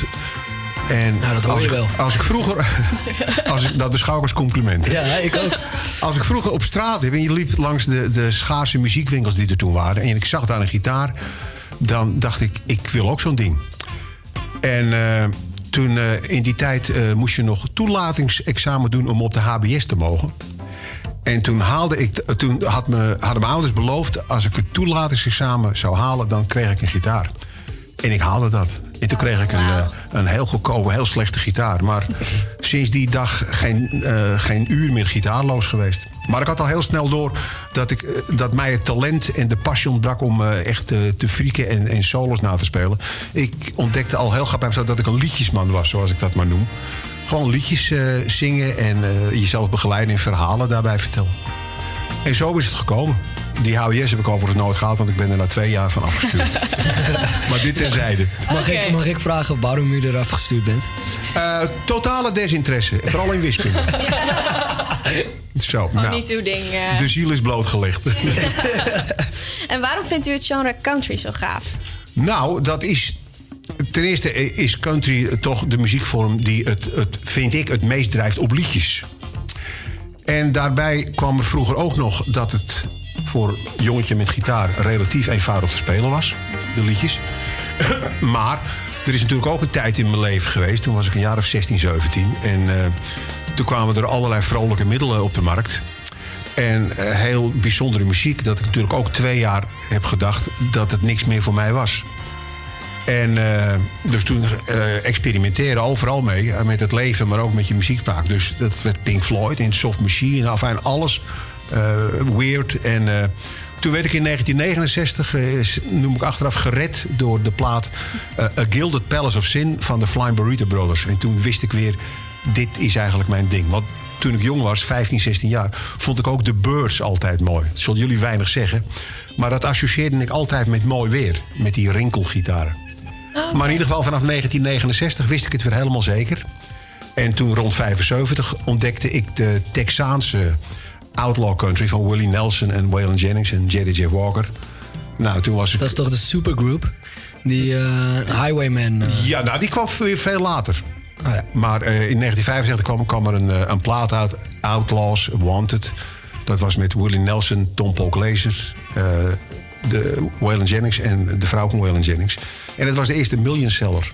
En Nou, dat hoor als je ik, wel. Als ik vroeger... als ik, dat beschouw ik als compliment. Ja, ik ook. Als ik vroeger op straat liep en je liep langs de, de schaarse muziekwinkels die er toen waren... en ik zag daar een gitaar, dan dacht ik, ik wil ook zo'n ding. En eh, toen eh, in die tijd eh, moest je nog toelatingsexamen doen om op de HBS te mogen. En toen, haalde ik, toen had me, hadden mijn ouders beloofd... als ik het toelatingsexamen zou halen, dan kreeg ik een gitaar. En ik haalde dat. En toen kreeg ik een, eh, een heel goedkope, heel slechte gitaar. Maar sinds die dag geen, eh, geen uur meer gitaarloos geweest. Maar ik had al heel snel door dat, ik, eh, dat mij het talent en de passie ontbrak... om echt te frieken en, en solos na te spelen. Ik ontdekte al heel mezelf dat ik een liedjesman was, zoals ik dat maar noem. Gewoon liedjes zingen en jezelf begeleiden en verhalen daarbij vertellen. En zo is het gekomen. Die HWS heb ik overigens nooit gehaald, want ik ben er na twee jaar van afgestuurd. maar dit terzijde. Mag, ik, mag ik vragen waarom u eraf gestuurd bent? Eh, totale desinteresse, vooral in wiskunde. Zo, nou, niet uw ding. eh. de ziel is blootgelegd. En waarom vindt u het genre country zo gaaf? nou, dat is... Ten eerste is country toch de muziekvorm die het, het, vind ik, het meest drijft op liedjes. En daarbij kwam er vroeger ook nog dat het voor jongetje met gitaar relatief eenvoudig te spelen was, de liedjes. maar er is natuurlijk ook een tijd in mijn leven geweest, toen was ik een jaar of 16, 17. En eh, toen kwamen er allerlei vrolijke middelen op de markt. En eh, heel bijzondere muziek, dat ik natuurlijk ook twee jaar heb gedacht dat het niks meer voor mij was. En eh, dus toen eh, experimenteren overal mee. eh, met het leven, maar ook met je muziekspraak. Dus dat werd Pink Floyd in Soft Machine. Enfin, alles weird. En toen werd ik in 1969, eh, is- noem ik achteraf, gered door de plaat A Gilded Palace of Sin van de Flying Burrito Brothers. En toen wist ik weer, dit is eigenlijk mijn ding. Want toen ik jong was, 15, 16 jaar, vond ik ook de Birds altijd mooi. Dat zullen jullie weinig zeggen. Maar dat associeerde ik altijd met mooi weer. Met die rinkelgitaren. Maar in ieder geval vanaf 1969 wist ik het weer helemaal zeker. En toen rond 75 ontdekte ik de Texaanse outlaw country van Willie Nelson en Waylon Jennings en J.J. Walker. Nou, toen was ik. Dat is toch de supergroup? Die eh, Highwayman. eh, Ja, nou, die kwam weer veel later. Oh ja. Maar eh, in 1975 kwam, kwam er een, een plaat uit, Outlaws Wanted. Dat was met Willie Nelson, Tom Polk Lasers, eh, de Waylon Jennings en de vrouw van Waylon Jennings. En het was de eerste million seller.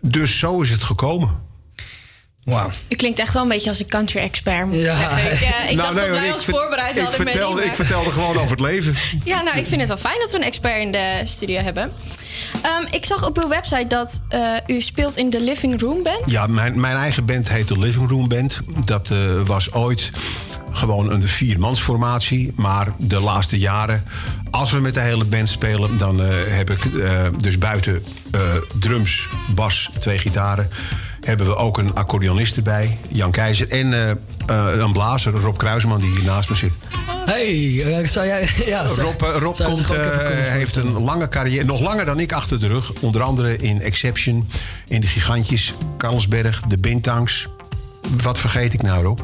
Dus zo is het gekomen. Wauw. U klinkt echt wel een beetje als een country expert, moet ik Ja. zeggen. Ik, eh, ik Nou, dacht nee, dat wij ons voorbereid ik hadden met vertelde, ik vertelde gewoon over het leven. Ja, nou, ik vind het wel fijn dat we een expert in de studio hebben. Ehm, ik zag op uw website dat eh, u speelt in de Living Room Band. Ja, mijn, mijn eigen band heet de Living Room Band. Dat eh, was ooit gewoon een viermansformatie. Maar de laatste jaren, als we met de hele band spelen... dan eh, heb ik eh, dus buiten eh, drums, bas, twee gitaren... hebben we ook een accordeonist erbij, Jan Keizer... en een blazer, Rob Kruisman, die hier naast me zit. Hey, zou jij... Ja, zou- Rob, Rob zou komt, heeft een lange carrière, nog langer dan ik achter de rug. Onder andere in Exception, in de Gigantjes, Carlsberg, de Bintangs. Wat vergeet ik nou, Rob?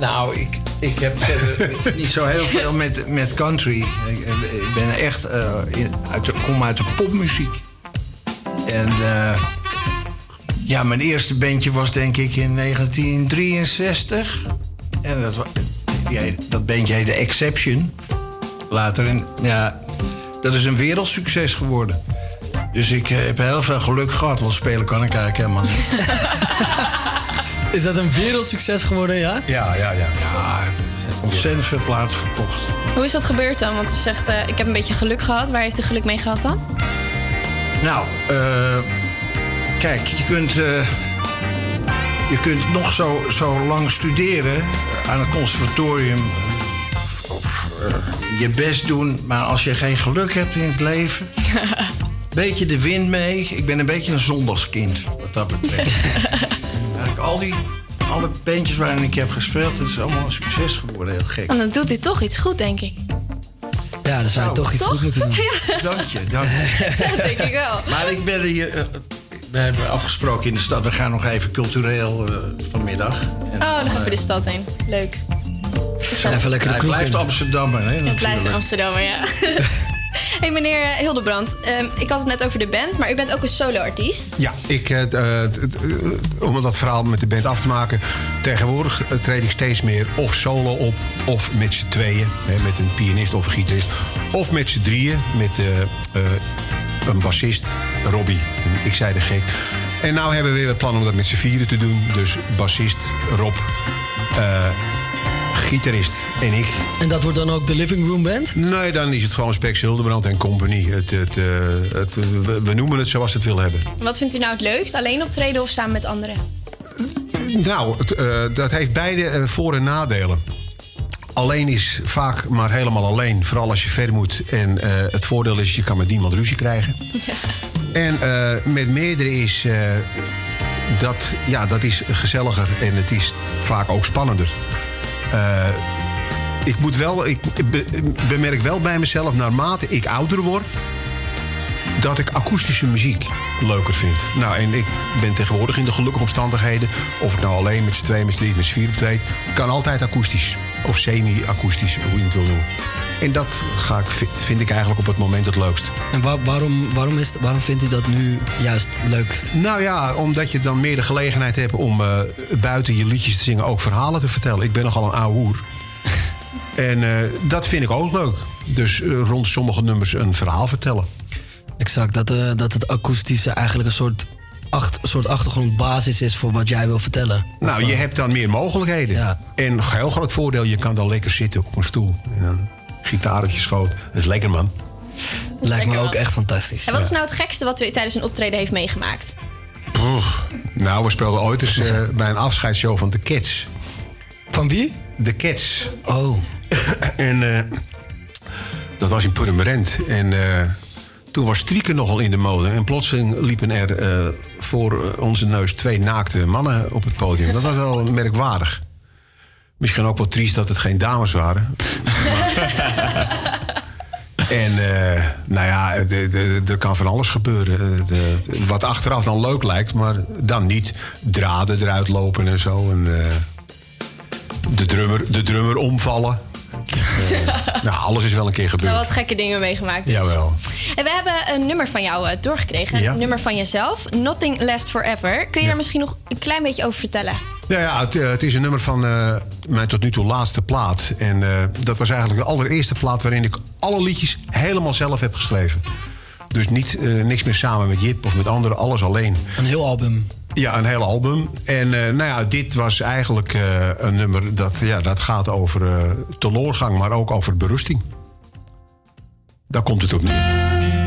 Nou, ik, ik heb verder niet zo heel veel met, met country. Ik, ik ben echt, eh, in, uit de, kom uit de popmuziek. En eh, ja, mijn eerste bandje was denk ik in 1963. En dat, ja, dat bandje heette Exception. Later, en ja, dat is een wereldsucces geworden. Dus ik eh, heb heel veel geluk gehad, want spelen kan ik eigenlijk helemaal niet. Is dat een wereldsucces geworden, ja? Ja, ja, ja. Ja, ontzettend veel platen verkocht. Hoe is dat gebeurd dan? Want u zegt, eh, ik heb een beetje geluk gehad. Waar heeft u geluk mee gehad dan? Nou, eh, kijk, je kunt, eh, je kunt nog zo, zo lang studeren aan het conservatorium. Of, of, eh, je best doen, maar als je geen geluk hebt in het leven. beetje de wind mee. Ik ben een beetje een zondagskind, wat dat betreft. Eigenlijk al die alle bandjes waarin ik heb gespeeld, het is allemaal een succes geworden. Heel gek. En dan doet u toch iets goed, denk ik. Ja, dan zou je toch iets Toch? goed moeten doen. Dank je, dank je. Dat denk ik wel. Maar ik ben hier. eh, we hebben afgesproken in de stad. We gaan nog even cultureel eh, vanmiddag. En Oh, dan gaan we de stad heen. Leuk. Even lekker de ja, hij blijft in. Amsterdammer, hè? Het blijft natuurlijk. in Amsterdam, ja. hey meneer Hildebrand, ehm, ik had het net over de band, maar u bent ook een solo-artiest. Ja, ik, eh, eh, eh, om dat verhaal met de band af te maken... tegenwoordig treed ik steeds meer of solo op... of met z'n tweeën, hè, met een pianist of een gitarist... of met z'n drieën, met een bassist, Robbie. Ik zei de gek. En nou hebben we weer het plan om dat met z'n vieren te doen. Dus bassist, Rob, eh, gitarist en ik. En dat wordt dan ook de Living Room Band? Nee, dan is het gewoon Spex Hildebrand en Company. Het, het, eh, het, we, we noemen het zoals het wil hebben. Wat vindt u nou het leukst? Alleen optreden of samen met anderen? Nou, het, eh, dat heeft beide eh, voor- en nadelen. Alleen is vaak maar helemaal alleen. Vooral als je ver moet. En eh, het voordeel is, je kan met niemand ruzie krijgen. En eh, met meerdere is... eh, dat, ja, dat is gezelliger en het is vaak ook spannender. Ik moet wel... Ik be- bemerk wel bij mezelf, naarmate ik ouder word... dat ik akoestische muziek leuker vind. Nou, en ik ben tegenwoordig in de gelukkige omstandigheden... of ik nou alleen met z'n twee, met z'n drie, met z'n vier optreed... kan altijd akoestisch. Of semi-akoestisch, hoe je het wil noemen. En dat ga ik, vind- ik eigenlijk op het moment het leukst. En wa- waarom, waarom, is, waarom vindt u dat nu juist leukst? Nou ja, omdat je dan meer de gelegenheid hebt om eh, buiten je liedjes te zingen ook verhalen te vertellen. Ik ben nogal een ouwe hoer. En eh, dat vind ik ook leuk. Dus eh, rond sommige nummers een verhaal vertellen. Exact, dat, eh, dat het akoestische eigenlijk een soort, acht, soort achtergrondbasis is voor wat jij wil vertellen. Nou, Of, je hebt dan meer mogelijkheden. En een heel groot voordeel, je kan dan lekker zitten op een stoel. En dan gitaartje schoot. Dat is lekker, man. Lijkt me Lekker, ook man. echt fantastisch. En wat is nou het gekste wat u tijdens een optreden heeft meegemaakt? Nou, we speelden ooit eens bij een afscheidsshow van de Cats. Van wie? De Cats. Oh. en eh, dat was in Purmerend. En eh, toen was strieken nogal in de mode. En plotseling liepen er eh, voor onze neus twee naakte mannen op het podium. Dat was wel merkwaardig. Misschien ook wel triest dat het geen dames waren. En nou ja, er kan van alles gebeuren. De- de- wat achteraf dan leuk lijkt, maar dan niet. Draden eruit lopen en zo. En, de, drummer, de drummer omvallen. Eh, nou, alles is wel een keer Nou, gebeurd. wat gekke dingen meegemaakt. dus. Jawel. En we hebben een nummer van jou eh, doorgekregen. Ja. Een nummer van jezelf. Nothing Lasts Forever. Kun je daar misschien nog een klein beetje over vertellen? Nou ja, het, eh, het is een nummer van eh, mijn tot nu toe laatste plaat. En eh, dat was eigenlijk de allereerste plaat waarin ik alle liedjes helemaal zelf heb geschreven. Dus niet, eh, niks meer samen met Jip of met anderen, alles alleen. Een heel album. Ja, een heel album. En eh, nou ja, dit was eigenlijk eh, een nummer dat, ja, dat gaat over eh teloorgang, maar ook over berusting. Daar komt het op neer.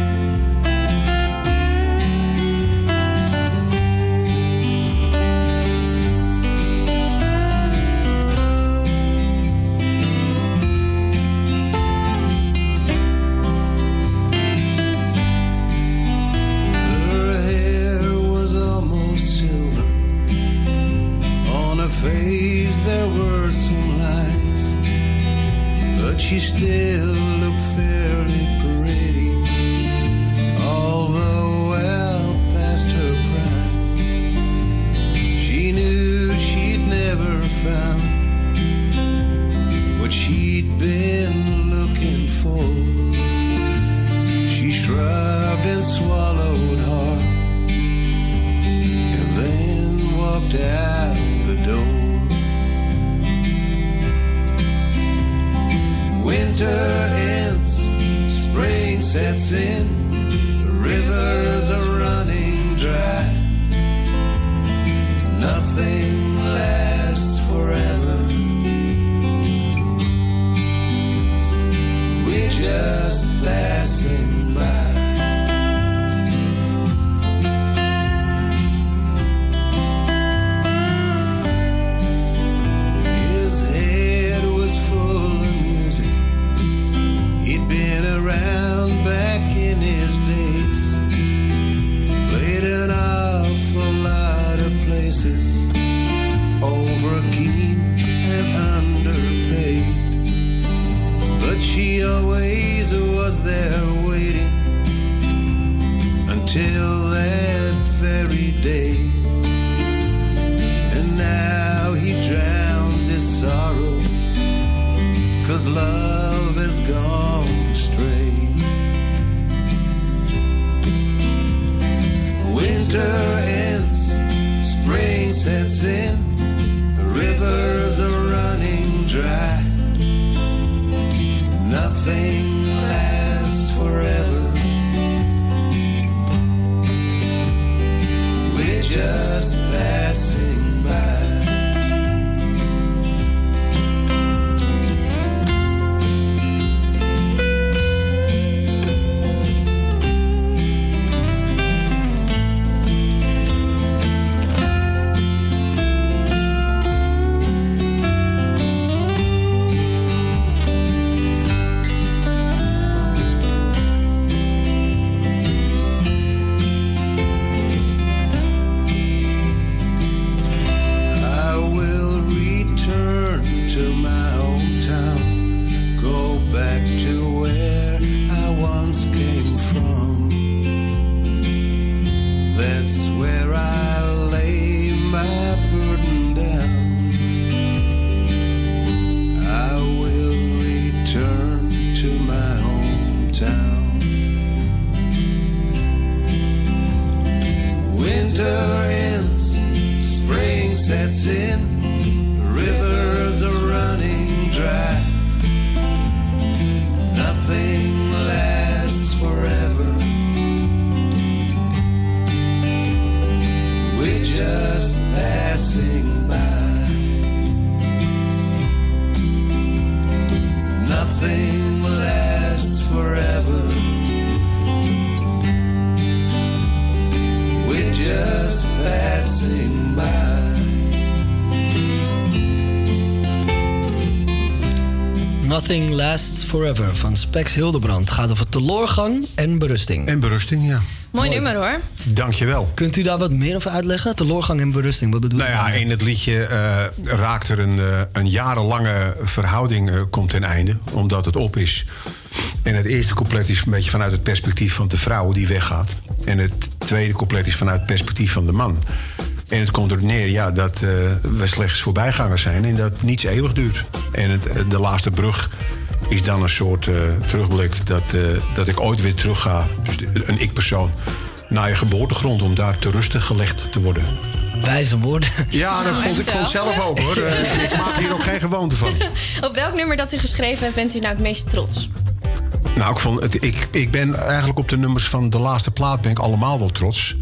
Always was there Forever van Spex Hildebrand. Gaat over teloorgang en berusting. En berusting, ja. Mooi nummer hoor. Dankjewel. Kunt u daar wat meer over uitleggen? Teloorgang en berusting, wat bedoel Nou ja, in het liedje eh, raakt er een, eh, een jarenlange verhouding eh, komt ten einde. Omdat het op is. En het eerste couplet is een beetje vanuit het perspectief van de vrouw die weggaat. En het tweede couplet is vanuit het perspectief van de man. En het komt erop neer ja, dat eh, we slechts voorbijgangers zijn en dat niets eeuwig duurt. En het, de laatste brug is dan een soort eh, terugblik dat, eh, dat ik ooit weer terug ga, dus een ik-persoon, naar je geboortegrond om daar te rusten gelegd te worden. Wijze woorden. Ja, dat vond ik vond zelf ook hoor. Eh, ik maak hier ook geen gewoonte van. Op welk nummer dat u geschreven hebt bent u nou het meest trots? Nou, ik, vond het, ik, ik ben eigenlijk op de nummers van de laatste plaat ben ik allemaal wel trots.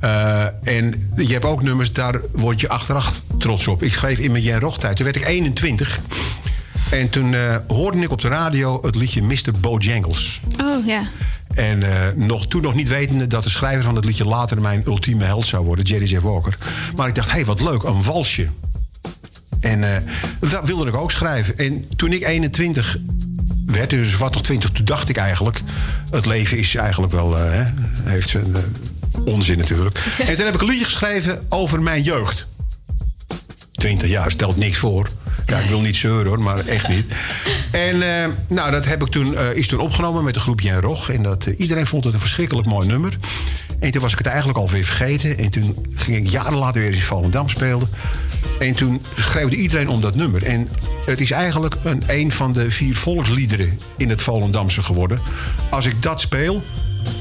Eh, en je hebt ook nummers, daar word je achteraf trots op. Ik schreef in mijn Jan Roch-tijd, toen werd ik 21. En toen eh, hoorde ik op de radio het liedje Mr. Bojangles. Oh ja. En eh, nog, toen nog niet wetende dat de schrijver van het liedje later mijn ultieme held zou worden, Jerry Jeff Walker. Maar ik dacht, hé, hey, wat leuk, een walsje. En eh, dat wilde ik ook schrijven. En toen ik 21 werd, dus wat nog 20, toen dacht ik eigenlijk... het leven is eigenlijk wel, hè, heeft zijn onzin natuurlijk. En toen heb ik een liedje geschreven over mijn jeugd. 20 jaar stelt niks voor. Ja, ik wil niet zeuren hoor, maar echt niet. En eh, nou, dat heb ik toen, eh, is toen opgenomen met een groepje Jan Rog. En dat, eh, iedereen vond het een verschrikkelijk mooi nummer. En toen was ik het eigenlijk alweer vergeten. En toen ging ik jaren later weer eens in Volendam spelen. En toen schreeuwde iedereen om dat nummer. En het is eigenlijk een, een van de vier volksliederen in het Volendamse geworden. Als ik dat speel,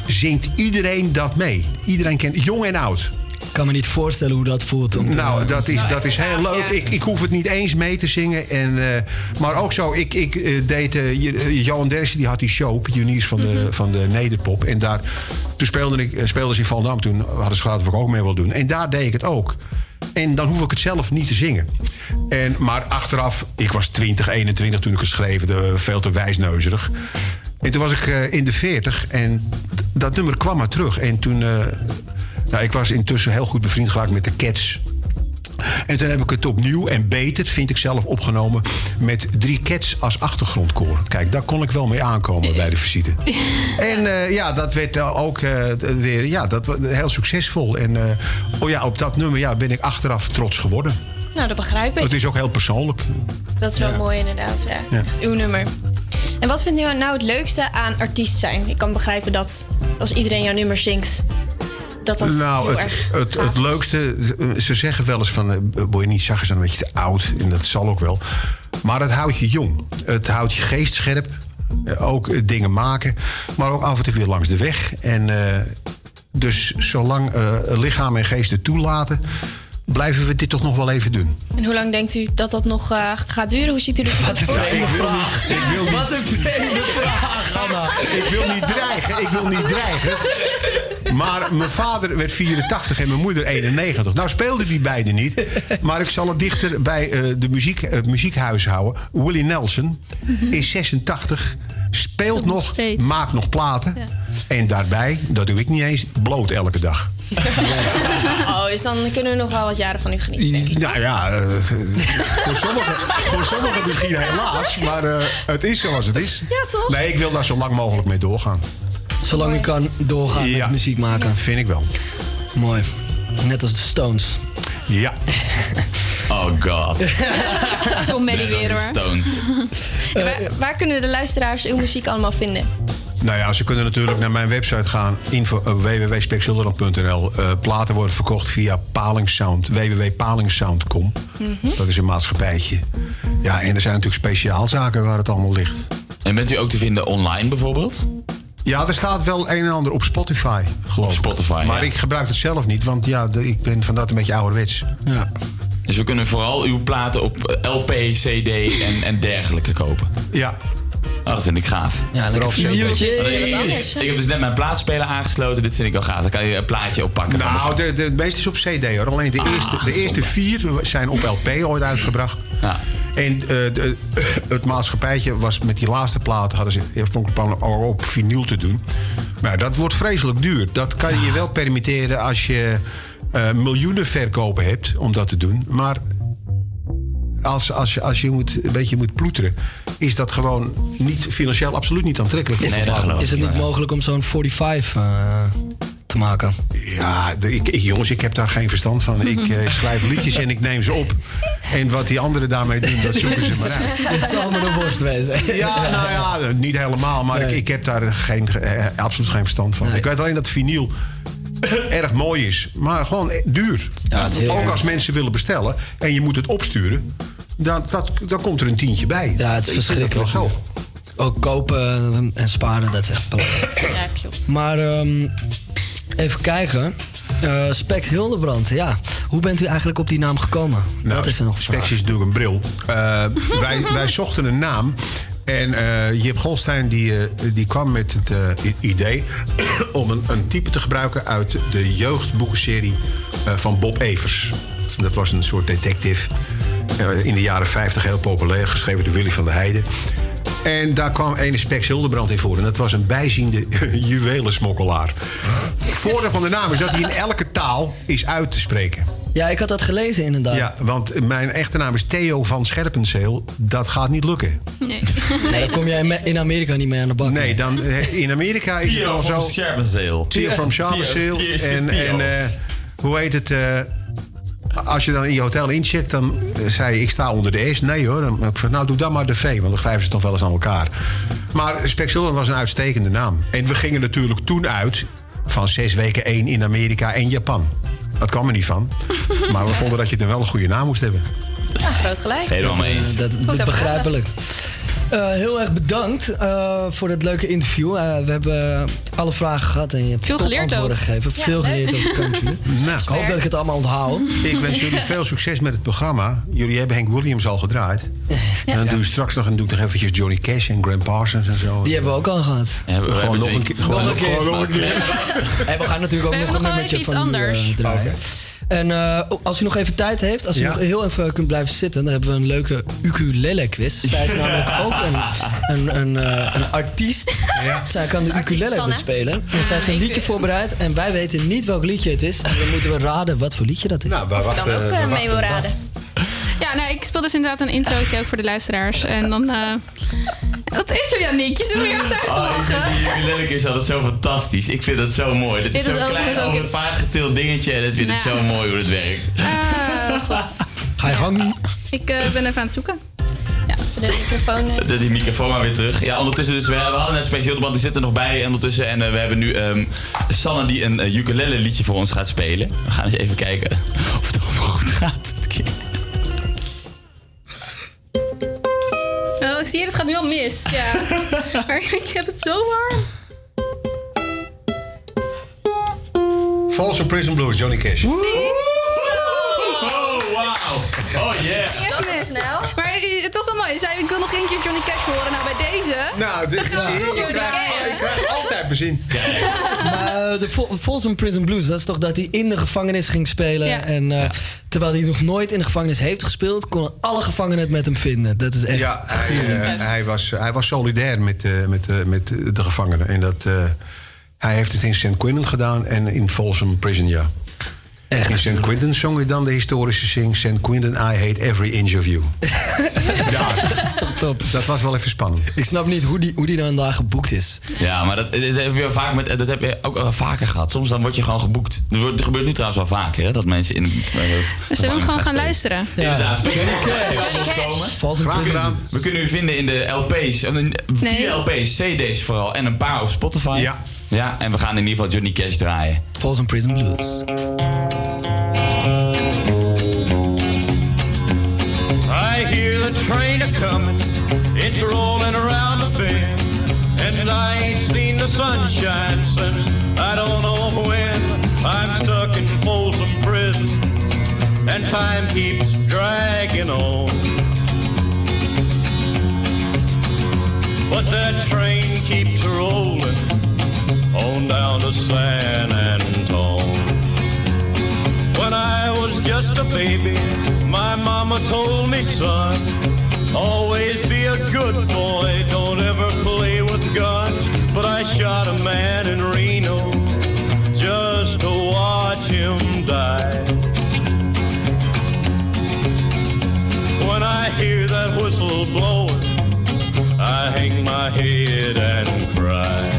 zingt iedereen dat mee. Iedereen kent, jong en oud. Ik kan me niet voorstellen hoe dat voelt. Om te- Nou, dat is, dat is heel leuk. Ik, ik hoef het niet eens mee te zingen. En, eh, maar ook zo, ik, ik eh, deed... eh, Johan Derksen die had die show, Pioniers van de, van de Nederpop. En daar, toen speelde ik, speelden ze in Volendam. Toen hadden ze gehad of ik ook mee wil doen. En daar deed ik het ook. En dan hoef ik het zelf niet te zingen. En, maar achteraf, ik was 20, 21 toen ik het schreef. de- veel te wijsneuzerig. En toen was ik eh, in de 40 en dat nummer kwam maar terug. En toen... eh, nou, ik was intussen heel goed bevriend geraakt met de Cats. En toen heb ik het opnieuw en beter, vind ik zelf, opgenomen... met drie Cats als achtergrondkoor. Kijk, daar kon ik wel mee aankomen bij de visite. En eh, ja, dat werd eh, ook eh, weer ja, dat, was heel succesvol. En oh ja, op dat nummer ja, ben ik achteraf trots geworden. Nou, dat begrijp ik. Het is ook heel persoonlijk. Dat is wel mooi inderdaad. Ja. Ja. Echt uw nummer. En wat vindt u nou het leukste aan artiest zijn? Ik kan begrijpen dat als iedereen jouw nummer zingt, dat dat nou, heel het, erg het, het leukste, ze zeggen wel eens van, eh, word je niet eens een beetje te oud. En dat zal ook wel. Maar het houdt je jong. Het houdt je geest scherp. Eh, Ook eh, dingen maken. Maar ook af en toe weer langs de weg. En dus zolang lichaam en geest het toelaten... blijven we dit toch nog wel even doen. En hoe lang denkt u dat dat nog eh, gaat duren? Hoe ziet u er voor? Ik wil niet, ik wil niet, Wat een vreemde vraag, Anna. ik wil niet dreigen. Ik wil niet dreigen. Maar mijn vader werd 84 en mijn moeder 91. Nou speelden die beiden niet. Maar ik zal het dichter bij eh, de muziek, het muziekhuis houden. Willie Nelson is 86. Speelt nog, maakt nog platen. En daarbij, dat doe ik niet eens, bloot elke dag. Oh, dus dan kunnen we nog wel wat jaren van u genieten, denk ik. Nou ja, eh, voor sommigen, voor sommigen misschien helaas. Maar eh, het is zoals het is. Ja, toch? Nee, ik wil daar zo lang mogelijk mee doorgaan. Zolang je kan doorgaan met muziek maken. Vind ik wel. Mooi. Net als de Stones. Ja. Oh god. Kom Maddie weer hoor. Stones. En waar, waar kunnen de luisteraars uw muziek allemaal vinden? Nou ja, ze kunnen natuurlijk naar mijn website gaan. Info, uh, www.speksilderland.nl. Eh, platen worden verkocht via Palingsound. www.palingsound.com. Mhm. Dat is een maatschappijtje. Ja, en er zijn natuurlijk speciaalzaken waar het allemaal ligt. En bent u ook te vinden online bijvoorbeeld? Ja, er staat wel een en ander op Spotify, geloof ik. Spotify, Maar ja. ik gebruik het zelf niet, want ja, de- ik ben van dat een beetje ouderwets. Ja. Dus we kunnen vooral uw platen op LP, CD en, en dergelijke kopen. Ja. Oh, dat vind ik gaaf. Ja, lekker vinyltje. Ik heb dus net mijn plaatspeler aangesloten. Dit vind ik wel gaaf. Dan kan je een plaatje oppakken. Nou, de, de, het meeste is op CD hoor. Alleen de, Ah, eerste, de eerste vier zijn op LP ooit uitgebracht. Ja. En eh, de, het maatschappijtje was met die laatste plaat... hadden ze oorspronkelijk plan om op vinyl te doen. Maar dat wordt vreselijk duur. Dat kan je je wel permitteren als je eh, miljoenen verkopen hebt... om dat te doen. Maar als, als, je, als je moet, een beetje moet ploeteren... is dat gewoon niet, financieel absoluut niet aantrekkelijk. Is, plaat. is het niet mogelijk om zo'n 45 eh, te maken? Ja, de- ik, ik- jongens, ik heb daar geen verstand van. Ik eh, schrijf liedjes en ik neem ze op. En wat die anderen daarmee doen, dat zoeken ze maar uit. Het zal maar een worst wezen. Ja, nou ja, niet helemaal. Maar ik, ik heb daar geen, eh, absoluut geen verstand van. Ik weet alleen dat vinyl erg mooi is. Maar gewoon duur. Ja, Ook als mensen willen bestellen en je moet het opsturen... dan, dat, dan komt er een tientje bij. Ja, het is Ik vind dat wel verschrikkelijk. geld. Ook kopen en sparen, dat is echt belangrijk. Ja, klopt. Maar ehm, even kijken. Eh Spex Hildebrand, ja. Hoe bent u eigenlijk op die naam gekomen? Nou, dat is er nog een Spex is natuurlijk een bril. Eh, wij, wij zochten een naam. En eh Jip Golstein die, die kwam met het idee om een, een type te gebruiken uit de jeugdboekenserie eh, van Bob Evers. Dat was een soort detective in de jaren 50 heel populair, geschreven door Willy van der Heijden. En daar kwam ene Spex Hildebrand in voor. En dat was een bijziende juwelensmokkelaar. Voordeel van de naam is dat hij in elke taal is uit te spreken. Ja, ik had dat gelezen inderdaad. Ja, want mijn echte naam is Theo van Scherpenzeel. Dat gaat niet lukken. Nee. Nee, dan kom jij in Amerika niet mee aan de bak. Nee, dan, eh, in Amerika is het Theo al van zo... Scherpenzeel. Theo from Scherpenzeel. Theo, En, Theo. en eh, hoe heet het... eh, als je dan in je hotel incheckt, dan eh, zei je, ik sta onder de S. Nee hoor, dan, ik zei, nou doe dan maar de V, want dan grijpen ze toch wel eens aan elkaar. Maar Spexilon was een uitstekende naam. En we gingen natuurlijk toen uit van zes weken één in Amerika en Japan. Dat kwam er niet van. Maar we vonden dat je dan wel een goede naam moest hebben. Ja, groot gelijk. Helemaal mee eens. Eh, dat, dat over begrijpelijk. Eh, heel erg bedankt eh, voor dit leuke interview. Eh, we hebben alle vragen gehad en je hebt Veel top geleerd antwoorden ook. gegeven. Ja, Veel leuk. geleerd over country. Nou, ik hoop dat ik het allemaal onthoud. Ik wens jullie veel succes met het programma. Jullie hebben Hank Williams al gedraaid. En dan doe je straks nog, en doe ik nog eventjes Johnny Cash en Graham Parsons en zo. Die hebben we ook al gehad. Ja, we- we Gewoon hebben nog een keer. Gewoon Nog een keer. En we gaan natuurlijk ook We nog een nummertje iets van anders. draaien. En eh, als u nog even tijd heeft, als u Ja. nog heel even kunt blijven zitten, dan hebben we een leuke ukulele-quiz. Zij is namelijk ook een, een, een, eh, een artiest. Zij kan de ukulele bespelen. En zij heeft een liedje voorbereid en wij weten niet welk liedje het is. En dan moeten we raden wat voor liedje dat is. Nou, we Dan ook eh, mee wil raden. Ja, nou, ik speel dus inderdaad een introotje ook voor de luisteraars. En dan... eh wat is er, Janniek? Je zit me hier altijd te Oh, ik lachen. die ukulele is altijd zo fantastisch. Ik vind dat zo mooi. Dit, Dit is is zo'n klein ook- over het paard getild dingetje. En ik vind het Nou. zo mooi hoe het werkt. Goed. Ga je gang. Ik eh, ben even aan het zoeken. Ja, voor de microfoon. De- Die microfoon maar weer terug. Ja, ondertussen dus, we, we hadden net Space Hildebrand, die zit er nog bij ondertussen. En we hebben nu ehm, Sanne die een uh, ukulele liedje voor ons gaat spelen. We gaan eens even kijken of het allemaal goed gaat. Zie je, het gaat nu al mis. Ja. maar ik heb het zo warm. False Prison Blues, Johnny Cash. Oh, wauw. Oh, yeah. Is snel. Maar eh, het was wel mooi. Je zei, ik wil nog één keer Johnny Cash horen. Nou, bij deze... Nou, dit je, krijg altijd bezien. Maar eh, de Fol- Folsom Prison Blues, dat is toch dat hij in de gevangenis ging spelen. Ja. En eh, terwijl hij nog nooit in de gevangenis heeft gespeeld, konden alle gevangenen het met hem vinden. Dat is echt. Ja, hij, hij, was, hij was solidair met, eh, met, eh, met de gevangenen. En dat, eh, hij heeft het in St. Quentin gedaan en in Folsom Prison, ja. In St. Quentin zong hij dan de historische zing... St. Quentin, I hate every inch of you. ja, dat is toch top. Dat was wel even spannend. Ik snap niet hoe die, hoe die dan daar geboekt is. Ja, maar dat, dat heb je vaak met, dat heb je ook wel vaker gehad. Soms dan word je gewoon geboekt. Er, wordt- er gebeurt nu trouwens wel vaker, hè, dat mensen in. Uh, We zullen hem gewoon gaan luisteren. Inderdaad, Ja. Prison gedaan. Blues. We kunnen u vinden in de LP's. en in- Vier Nee. LP's, CD's vooral. En een paar op Spotify. Ja. Ja, en we gaan in ieder geval Johnny Cash draaien. Folsom Prison Blues. I hear the train a coming, it's rolling around the bend, and I ain't seen the sunshine since I don't know when. I'm stuck in Folsom Prison, and time keeps dragging on. But that train keeps rolling on down to San Antone. When I was just a baby, my mama told me, son, always be a good boy, don't ever play with guns. But I shot a man in Reno just to watch him die. When I hear that whistle blowing, I hang my head and cry.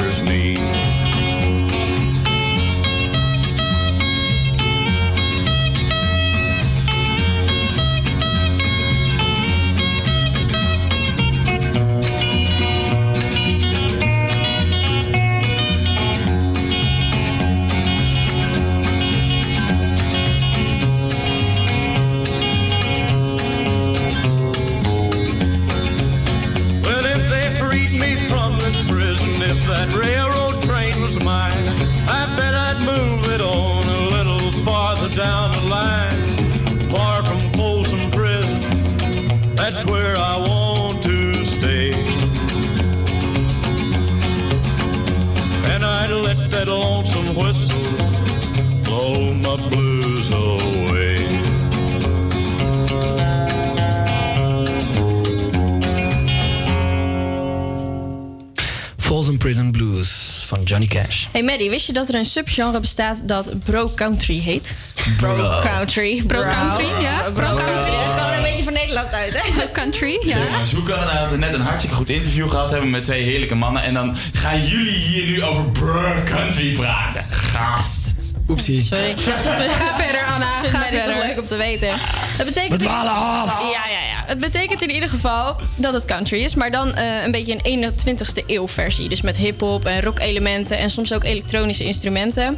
Hey Maddie, wist je dat er een subgenre bestaat dat bro-country heet? Bro-country. Bro-country, ja. Bro-country. Het kwam een beetje van Nederlands uit, hè? Bro-country, ja. Zoeken we net een hartstikke goed interview gehad hebben met twee heerlijke mannen. En dan gaan jullie hier nu over bro-country praten. Gast. Oepsie. Sorry. Ga verder, Anna. Ga verder. leuk om te weten. Dat betekent... We dwalen af. Ja, ja, ja het betekent in ieder geval dat het country is, maar dan eh, een beetje een 21ste eeuw versie. Dus met hip-hop en rock-elementen en soms ook elektronische instrumenten.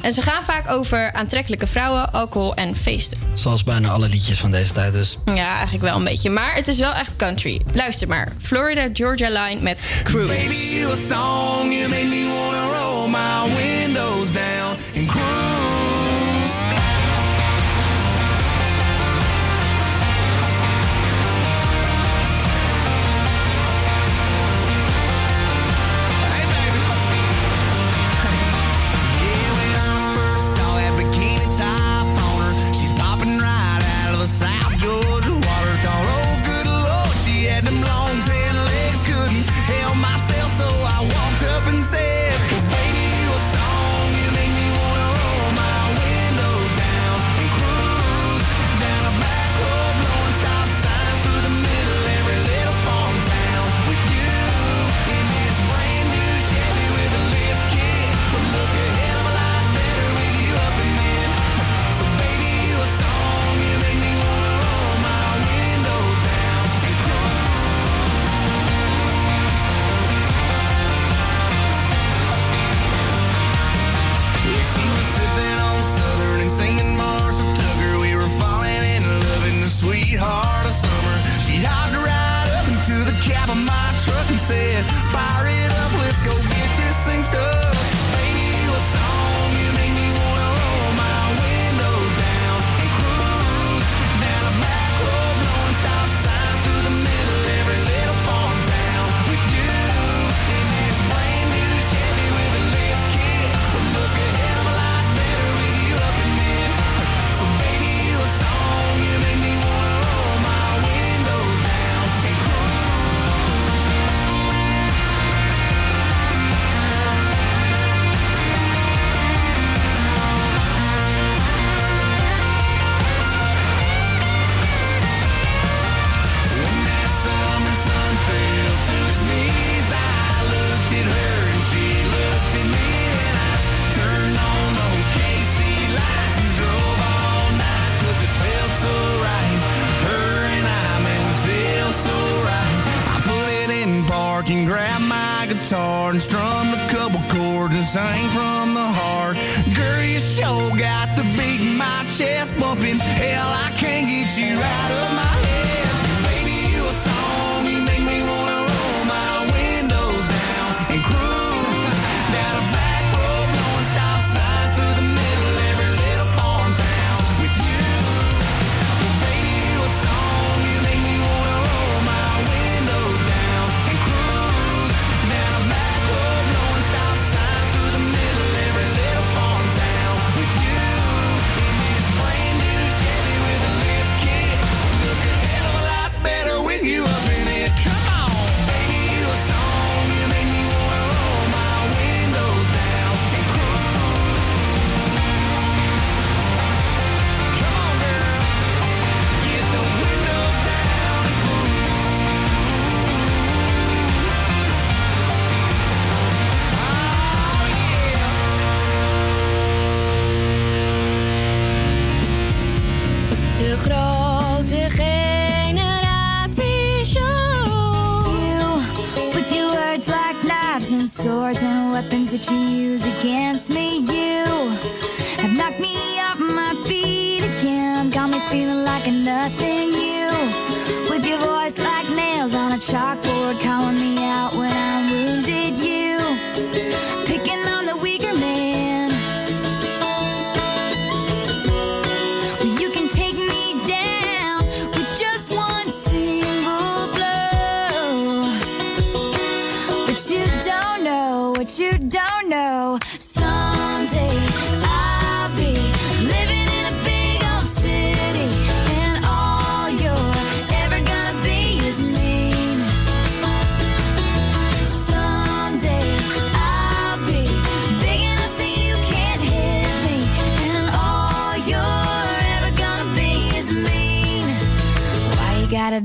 En ze gaan vaak over aantrekkelijke vrouwen, alcohol en feesten. Zoals bijna alle liedjes van deze tijd dus. Ja, eigenlijk wel een beetje. Maar het is wel echt country. Luister maar. Florida Georgia Line met Cruise. Cruise.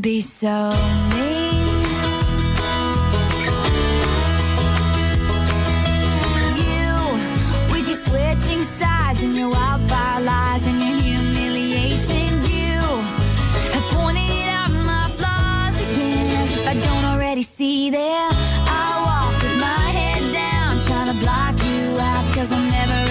be so mean? You, with your switching sides and your wildfire lies and your humiliation, you have pointed out my flaws again as if I don't already see them. I walk with my head down, trying to block you out, cause I'm never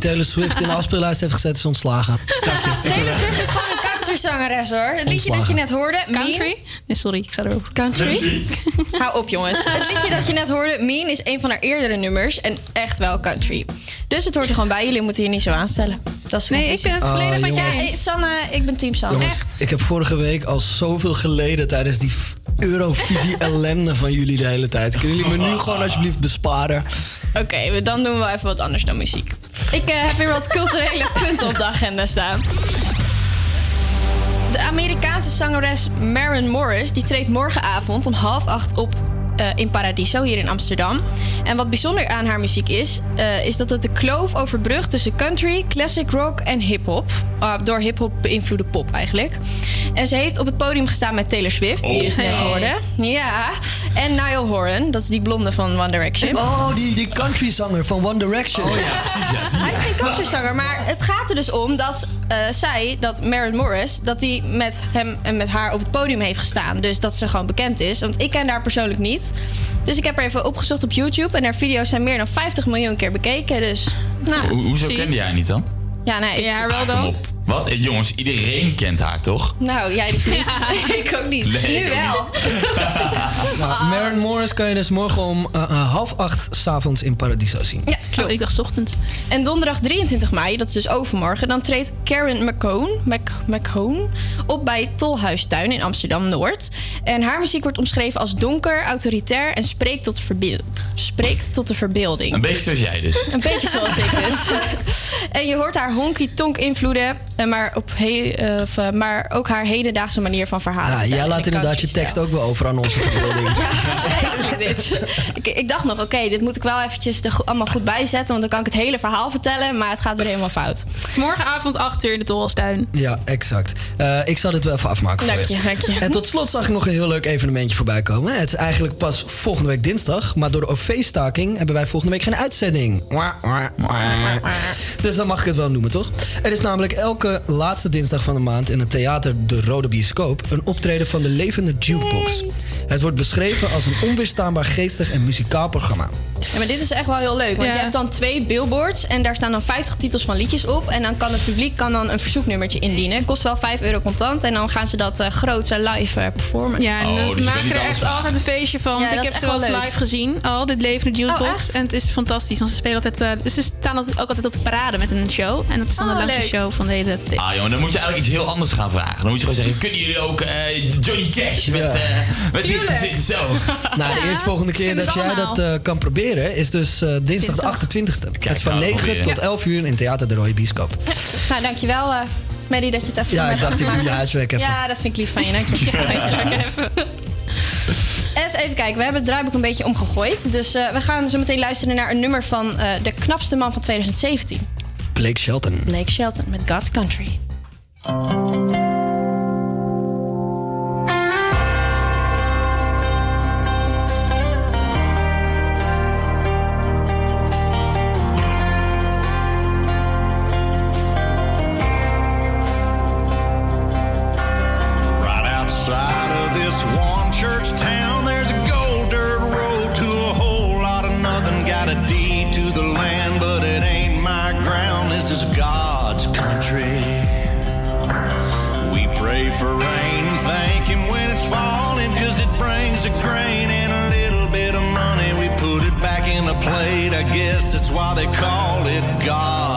die Taylor Swift in de afspeellijst heeft gezet, is ontslagen. Taylor Swift is gewoon een countryzangeres hoor. Het liedje dat je net hoorde. Country? Nee, sorry, ik ga erover. Country? Hou op jongens. Het liedje dat je net hoorde, Mean, is een van haar eerdere nummers. En echt wel country. Dus het hoort er gewoon bij. Jullie moeten je niet zo aanstellen. Dat is nee, ik ben het volledig met jij. Ah, Sanne, ik ben team Sanne. echt. Ik heb vorige week al zoveel geleden tijdens die Eurovisie ellende van jullie de hele tijd. Kunnen jullie me nu gewoon alsjeblieft besparen? Oké, dan doen we even wat anders dan muziek. Ik eh, heb weer wat culturele punten op de agenda staan. De Amerikaanse zangeres Maren Morris die treedt morgenavond om half acht op uh, in Paradiso hier in Amsterdam. En wat bijzonder aan haar muziek is, eh, is dat het de kloof overbrugt tussen country, classic rock en hip-hop. Ah, door hip-hop beïnvloede pop eigenlijk. En ze heeft op het podium gestaan met Taylor Swift, die is dus net oh. geworden. Ja. En Niall Horan, dat is die blonde van One Direction. Oh, die, die countryzanger van One Direction. Oh ja, precies. Ja. Hij is geen country zanger, maar het gaat er dus om dat eh, zij, dat Maren Morris, dat die met hem en met haar op het podium heeft gestaan. Dus dat ze gewoon bekend is. Want ik ken haar persoonlijk niet. Dus ik heb haar even opgezocht op YouTube en haar video's zijn meer dan 50 miljoen keer bekeken. Dus, nou, Ho- hoezo precies. kende jij haar niet dan? Ja, nee. Ja, haar wel Ah, op. Wat? Eh, Jongens, iedereen kent haar toch? Nou, jij dus niet. ik ook niet. Nee, nu ook wel. Nou, Maren Morris kan je dus morgen om eh, eh, half acht s'avonds in Paradiso zien. Ja, klopt. ik dacht ochtends. En donderdag 23 mei, dat is dus overmorgen, dan treedt Karen McCone, Mc, McCone op bij Tolhuistuin in Amsterdam-Noord. En haar muziek wordt omschreven als donker, autoritair en spreekt tot, spreekt tot de verbeelding. Een beetje zoals jij dus. Een beetje zoals ik dus. en je hoort haar honky-tonk invloeden, maar, op he- eh, of, eh, maar ook haar hedendaagse manier van verhalen. Ja, jij laat in de inderdaad je tekst ook wel over aan onze verbeelding. Dit. Ik, ik dacht nog, oké, dit moet ik wel eventjes er go- allemaal goed bijzetten... want dan kan ik het hele verhaal vertellen, maar het gaat er helemaal fout. Morgenavond 8 uur in de Tolhuistuin. Ja, exact. Eh, ik zal dit wel even afmaken Dank voor je, dank je. En tot slot zag ik nog een heel leuk evenementje voorbij komen. Het is eigenlijk pas volgende week dinsdag. Maar door de OV-staking hebben wij volgende week geen uitzending. Dus dan mag ik het wel noemen, toch? Er is namelijk elke laatste dinsdag van de maand in het theater De Rode Bioscoop... een optreden van de levende jukebox. Het wordt beschreven als een onweerstaanbaar geestig en muzikaal programma. Ja, maar dit is echt wel heel leuk, want Ja. je hebt dan twee billboards... en daar staan dan 50 titels van liedjes op... en dan kan het publiek kan dan een verzoeknummertje indienen. Kost wel 5 euro contant en dan gaan ze dat eh groot en live eh, performen. Ja, en Oh, ze dus maken er echt altijd een feestje van. Ja, Want dat ik heb echt ze wel eens live gezien. Al dit levende Oh, jukebox. en het is fantastisch. Want ze spelen altijd. eh, dus ze staan altijd- ook altijd op de parade met een show. En dat is dan Oh, de langste leuk. show van de hele. Ah jongen, dan moet je eigenlijk iets heel anders gaan vragen. Dan moet je gewoon zeggen, kunnen jullie ook eh, Johnny Cash met, eh met dit Tuurlijk. precies zo? Nou, de eerste volgende keer dat jij allemaal. dat eh, kan proberen is dus eh, dinsdag de 28e. het is van gaan we 9 proberen. tot 11 uur in Theater de Rode Bioscoop. Nou, dankjewel, eh Maddie, dat je het even Ja, voor ik mij dacht, ik doe je gemaakt. huiswerk even. Ja, dat vind ik lief van je. Dank je. Ja, huiswerk even. En eens even kijken, we hebben het draaiboek een beetje omgegooid. Dus eh, we gaan zo meteen luisteren naar een nummer van eh, de knapste man van 2017. Blake Shelton. Blake Shelton met God's Country. A grain and a little bit of money. We put it back in the plate, I guess that's why they call it God's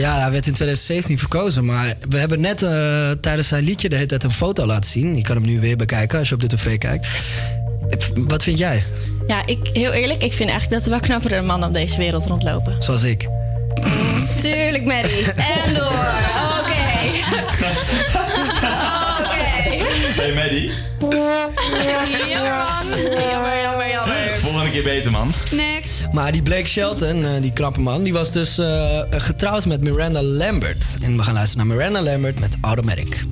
Ja, hij werd in 2017 verkozen. Maar we hebben net eh, tijdens zijn liedje de hele tijd een foto laten zien. Je kan hem nu weer bekijken als je op de tv kijkt. Wat vind jij? Ja, ik, heel eerlijk, ik vind eigenlijk dat er wel knappere mannen op deze wereld rondlopen. Zoals ik. Tuurlijk, Maddie. En door. Oké. Oké. Hey Maddie, Jammer, man. Jammer, jammer, jammer. volgende keer beter man. Next. Maar die Blake Shelton, eh, die knappe man, die was dus eh, getrouwd met Miranda Lambert. En we gaan luisteren naar Miranda Lambert met Automatic.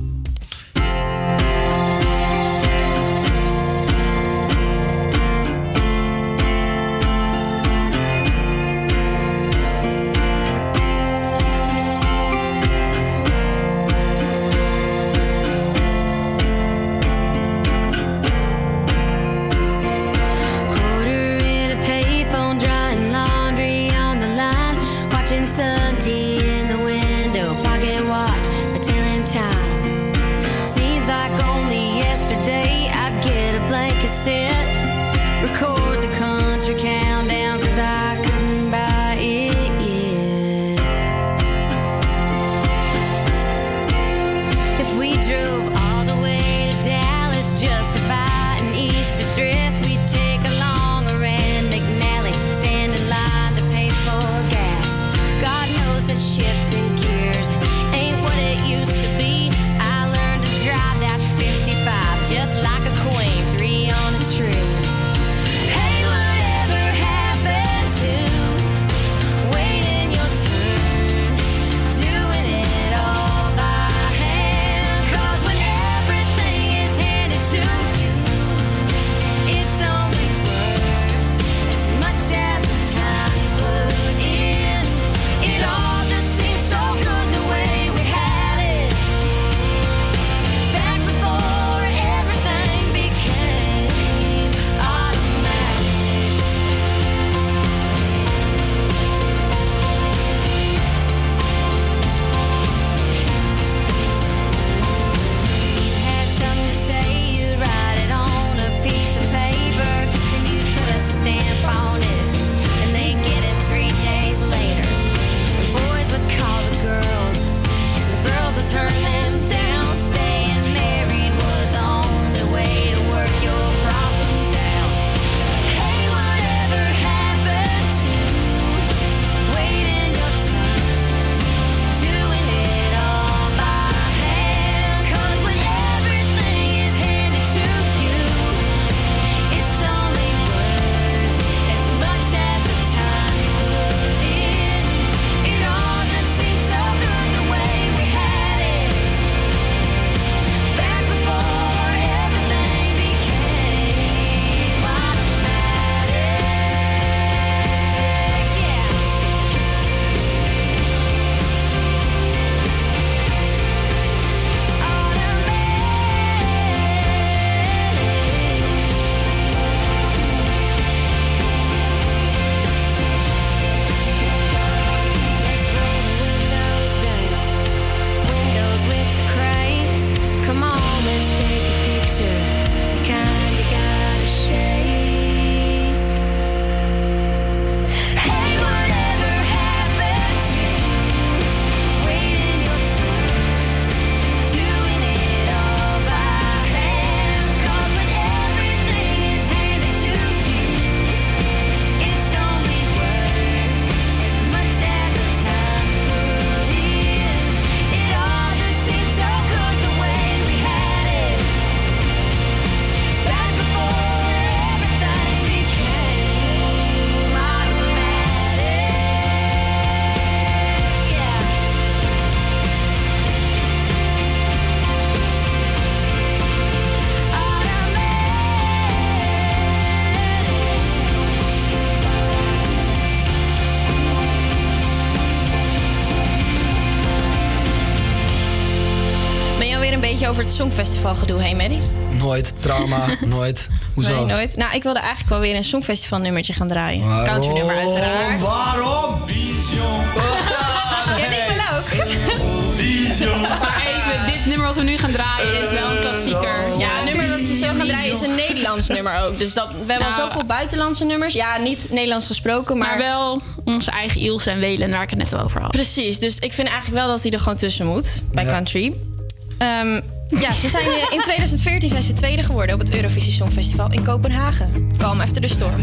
Songfestival gedoe heen, Maddy? Nooit. Trauma. nooit. Hoezo? Nee, nooit. Nou, ik wilde eigenlijk wel weer een Songfestival nummertje gaan draaien. Waarom? Country nummer uiteraard. Waarom? ja, ik ben ook. maar even, dit nummer wat we nu gaan draaien is wel een klassieker. Ja, het nummer dat we zo gaan draaien is een Nederlands nummer ook. Dus dat, we hebben al nou. zoveel buitenlandse nummers. Ja, niet Nederlands gesproken, maar... Wel onze eigen Iels en Welen, waar ik het net over had. Precies, dus ik vind eigenlijk wel dat hij er gewoon tussen moet bij country. Ehm, ja, ze zijn eh, in 2014 zijn ze tweede geworden op het Eurovisie Songfestival in Kopenhagen. Kom, After de Storm.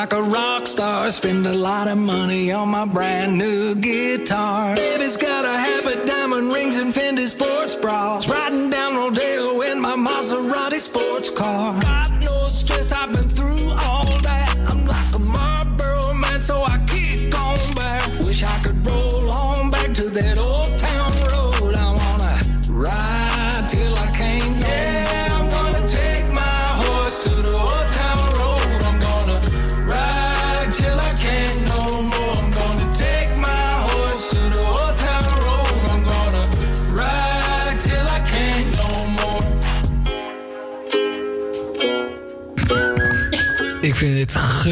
like a rock star. Spend a lot of money on my brand new guitar. Baby's got a habit, diamond rings, and Fendi sports bras. Riding down Rodeo in my Maserati sports car. Got no stress I've been through all.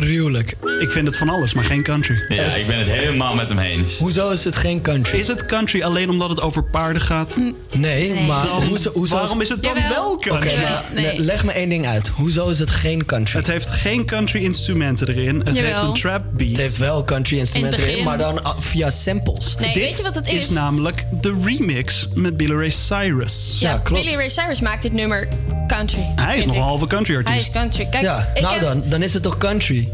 Gruwelijk. Ik vind het van alles, maar geen country. Ja, ik ben het helemaal met hem eens. Hoezo is het geen country? Is het country alleen omdat het over paarden gaat? Nee, maar Dan- hoezo, hoezo waarom is het dan Jawel. wel country? Oké, maar le- leg me één ding uit. Hoezo is het geen country? Het heeft geen country instrumenten erin. Het Jawel. heeft een trap beat. Het heeft wel country instrumenten In erin, maar dan ah, via samples. Nee, Dit weet je wat het is is? namelijk de remix met Billy Ray Cyrus. Ja, klopt. Billy Ray Cyrus maakt dit nummer country. Hij is nog een halve country Hij is artiest. country. Kijk, Ja, nou heb- dan, dan is het toch country?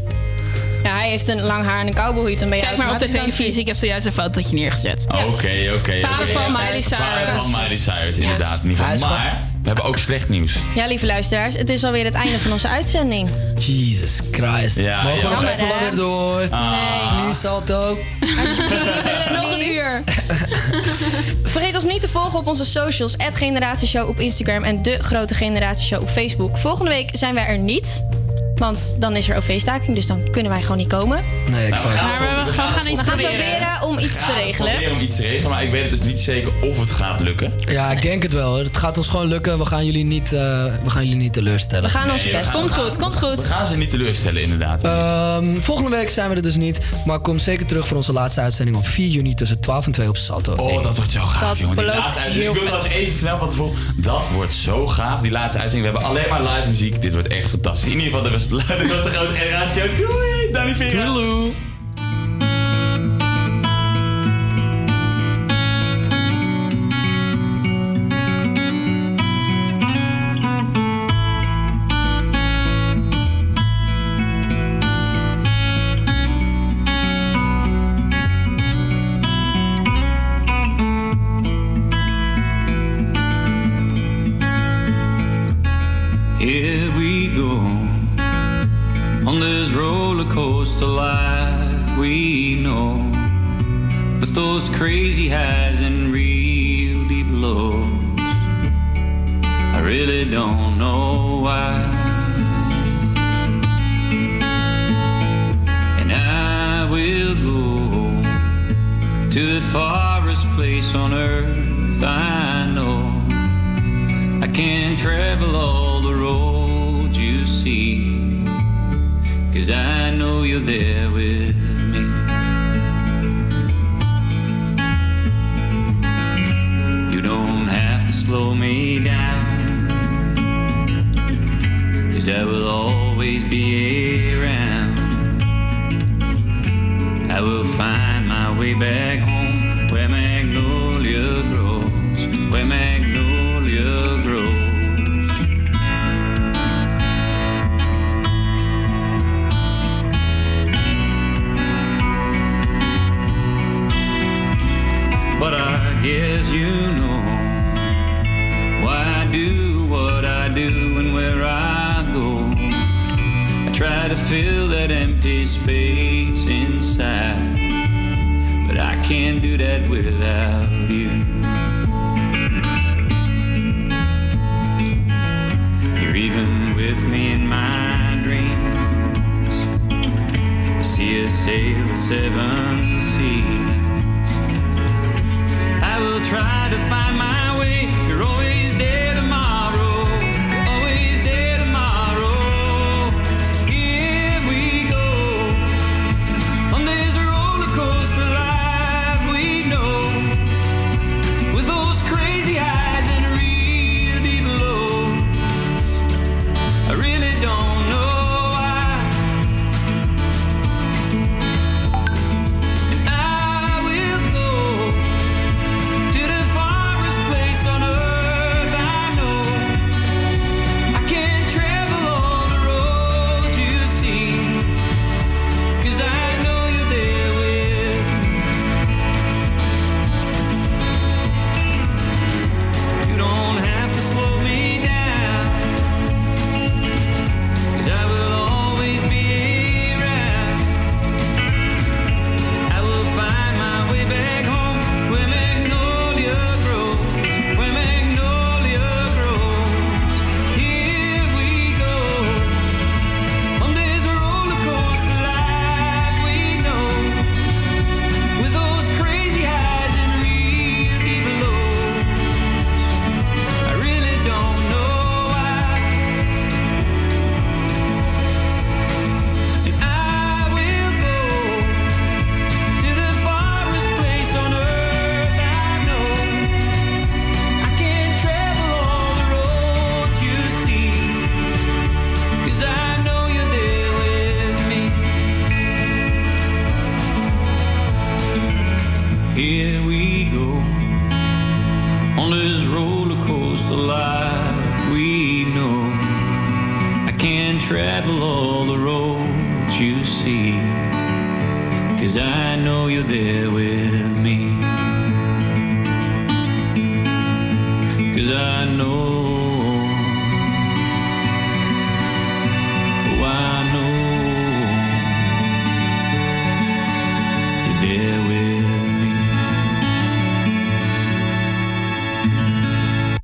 Ja, hij heeft een lang haar en een cowboyhoed. Dan ben je Kijk maar op de televisie. Ik heb zojuist een fotootje neergezet. Oké, oké. Vader van Miley Vader Cyrus. van Miley Cyrus, inderdaad. Is Maar we hebben ook slecht nieuws. Ja, lieve luisteraars, het is alweer het einde van onze uitzending. Jesus Christ. Ja, Mogen we nog even langer door? Ah. Please, Salto. Alsjeblieft. Nog een uur. Vergeet ons niet te volgen op onze socials. Generatieshow op Instagram en De Grote Generatieshow op Facebook. Volgende week zijn wij er niet. Want dan is er OV-staking, dus dan kunnen wij gewoon niet komen. Nee, Nou, we gaan, Maar we, we gaan iets We gaan proberen. proberen om iets te gaan regelen. proberen om iets te regelen, maar ik weet het dus niet zeker of het gaat lukken. Ja, ik denk het wel. Het gaat ons gewoon lukken. We gaan jullie niet, eh, we gaan jullie niet teleurstellen. We gaan ons Nee, we best. Komt goed, komt We goed. gaan ze niet teleurstellen, inderdaad. Ehm, volgende week zijn we er dus niet. Maar kom zeker terug voor onze laatste uitzending op 4 juni tussen 12 en 2 op Salto. Oh, dat wordt zo gaaf, Dat jongen. Die belooft laatste uitzending. heel Ik wil trouwens even snel van tevoren. Dat wordt zo gaaf, die laatste uitzending. We hebben alleen maar live muziek. Dit wordt echt fantastisch. In ieder geval, was, dit was de grote generatie. Doei, Danny Vera. Crazy highs and real deep lows. I really don't know why. And I will go to the farthest place on earth I know. I can travel all the roads you see, cause I know you're there with slow me down, cause I will always be around. I will find my way back home where magnolia grows, where magnolia grows. But I guess you to fill that empty space inside, but I can't do that without you. You're even with me in my dreams. I see us sail the seven seas. I will try to find my way. You're always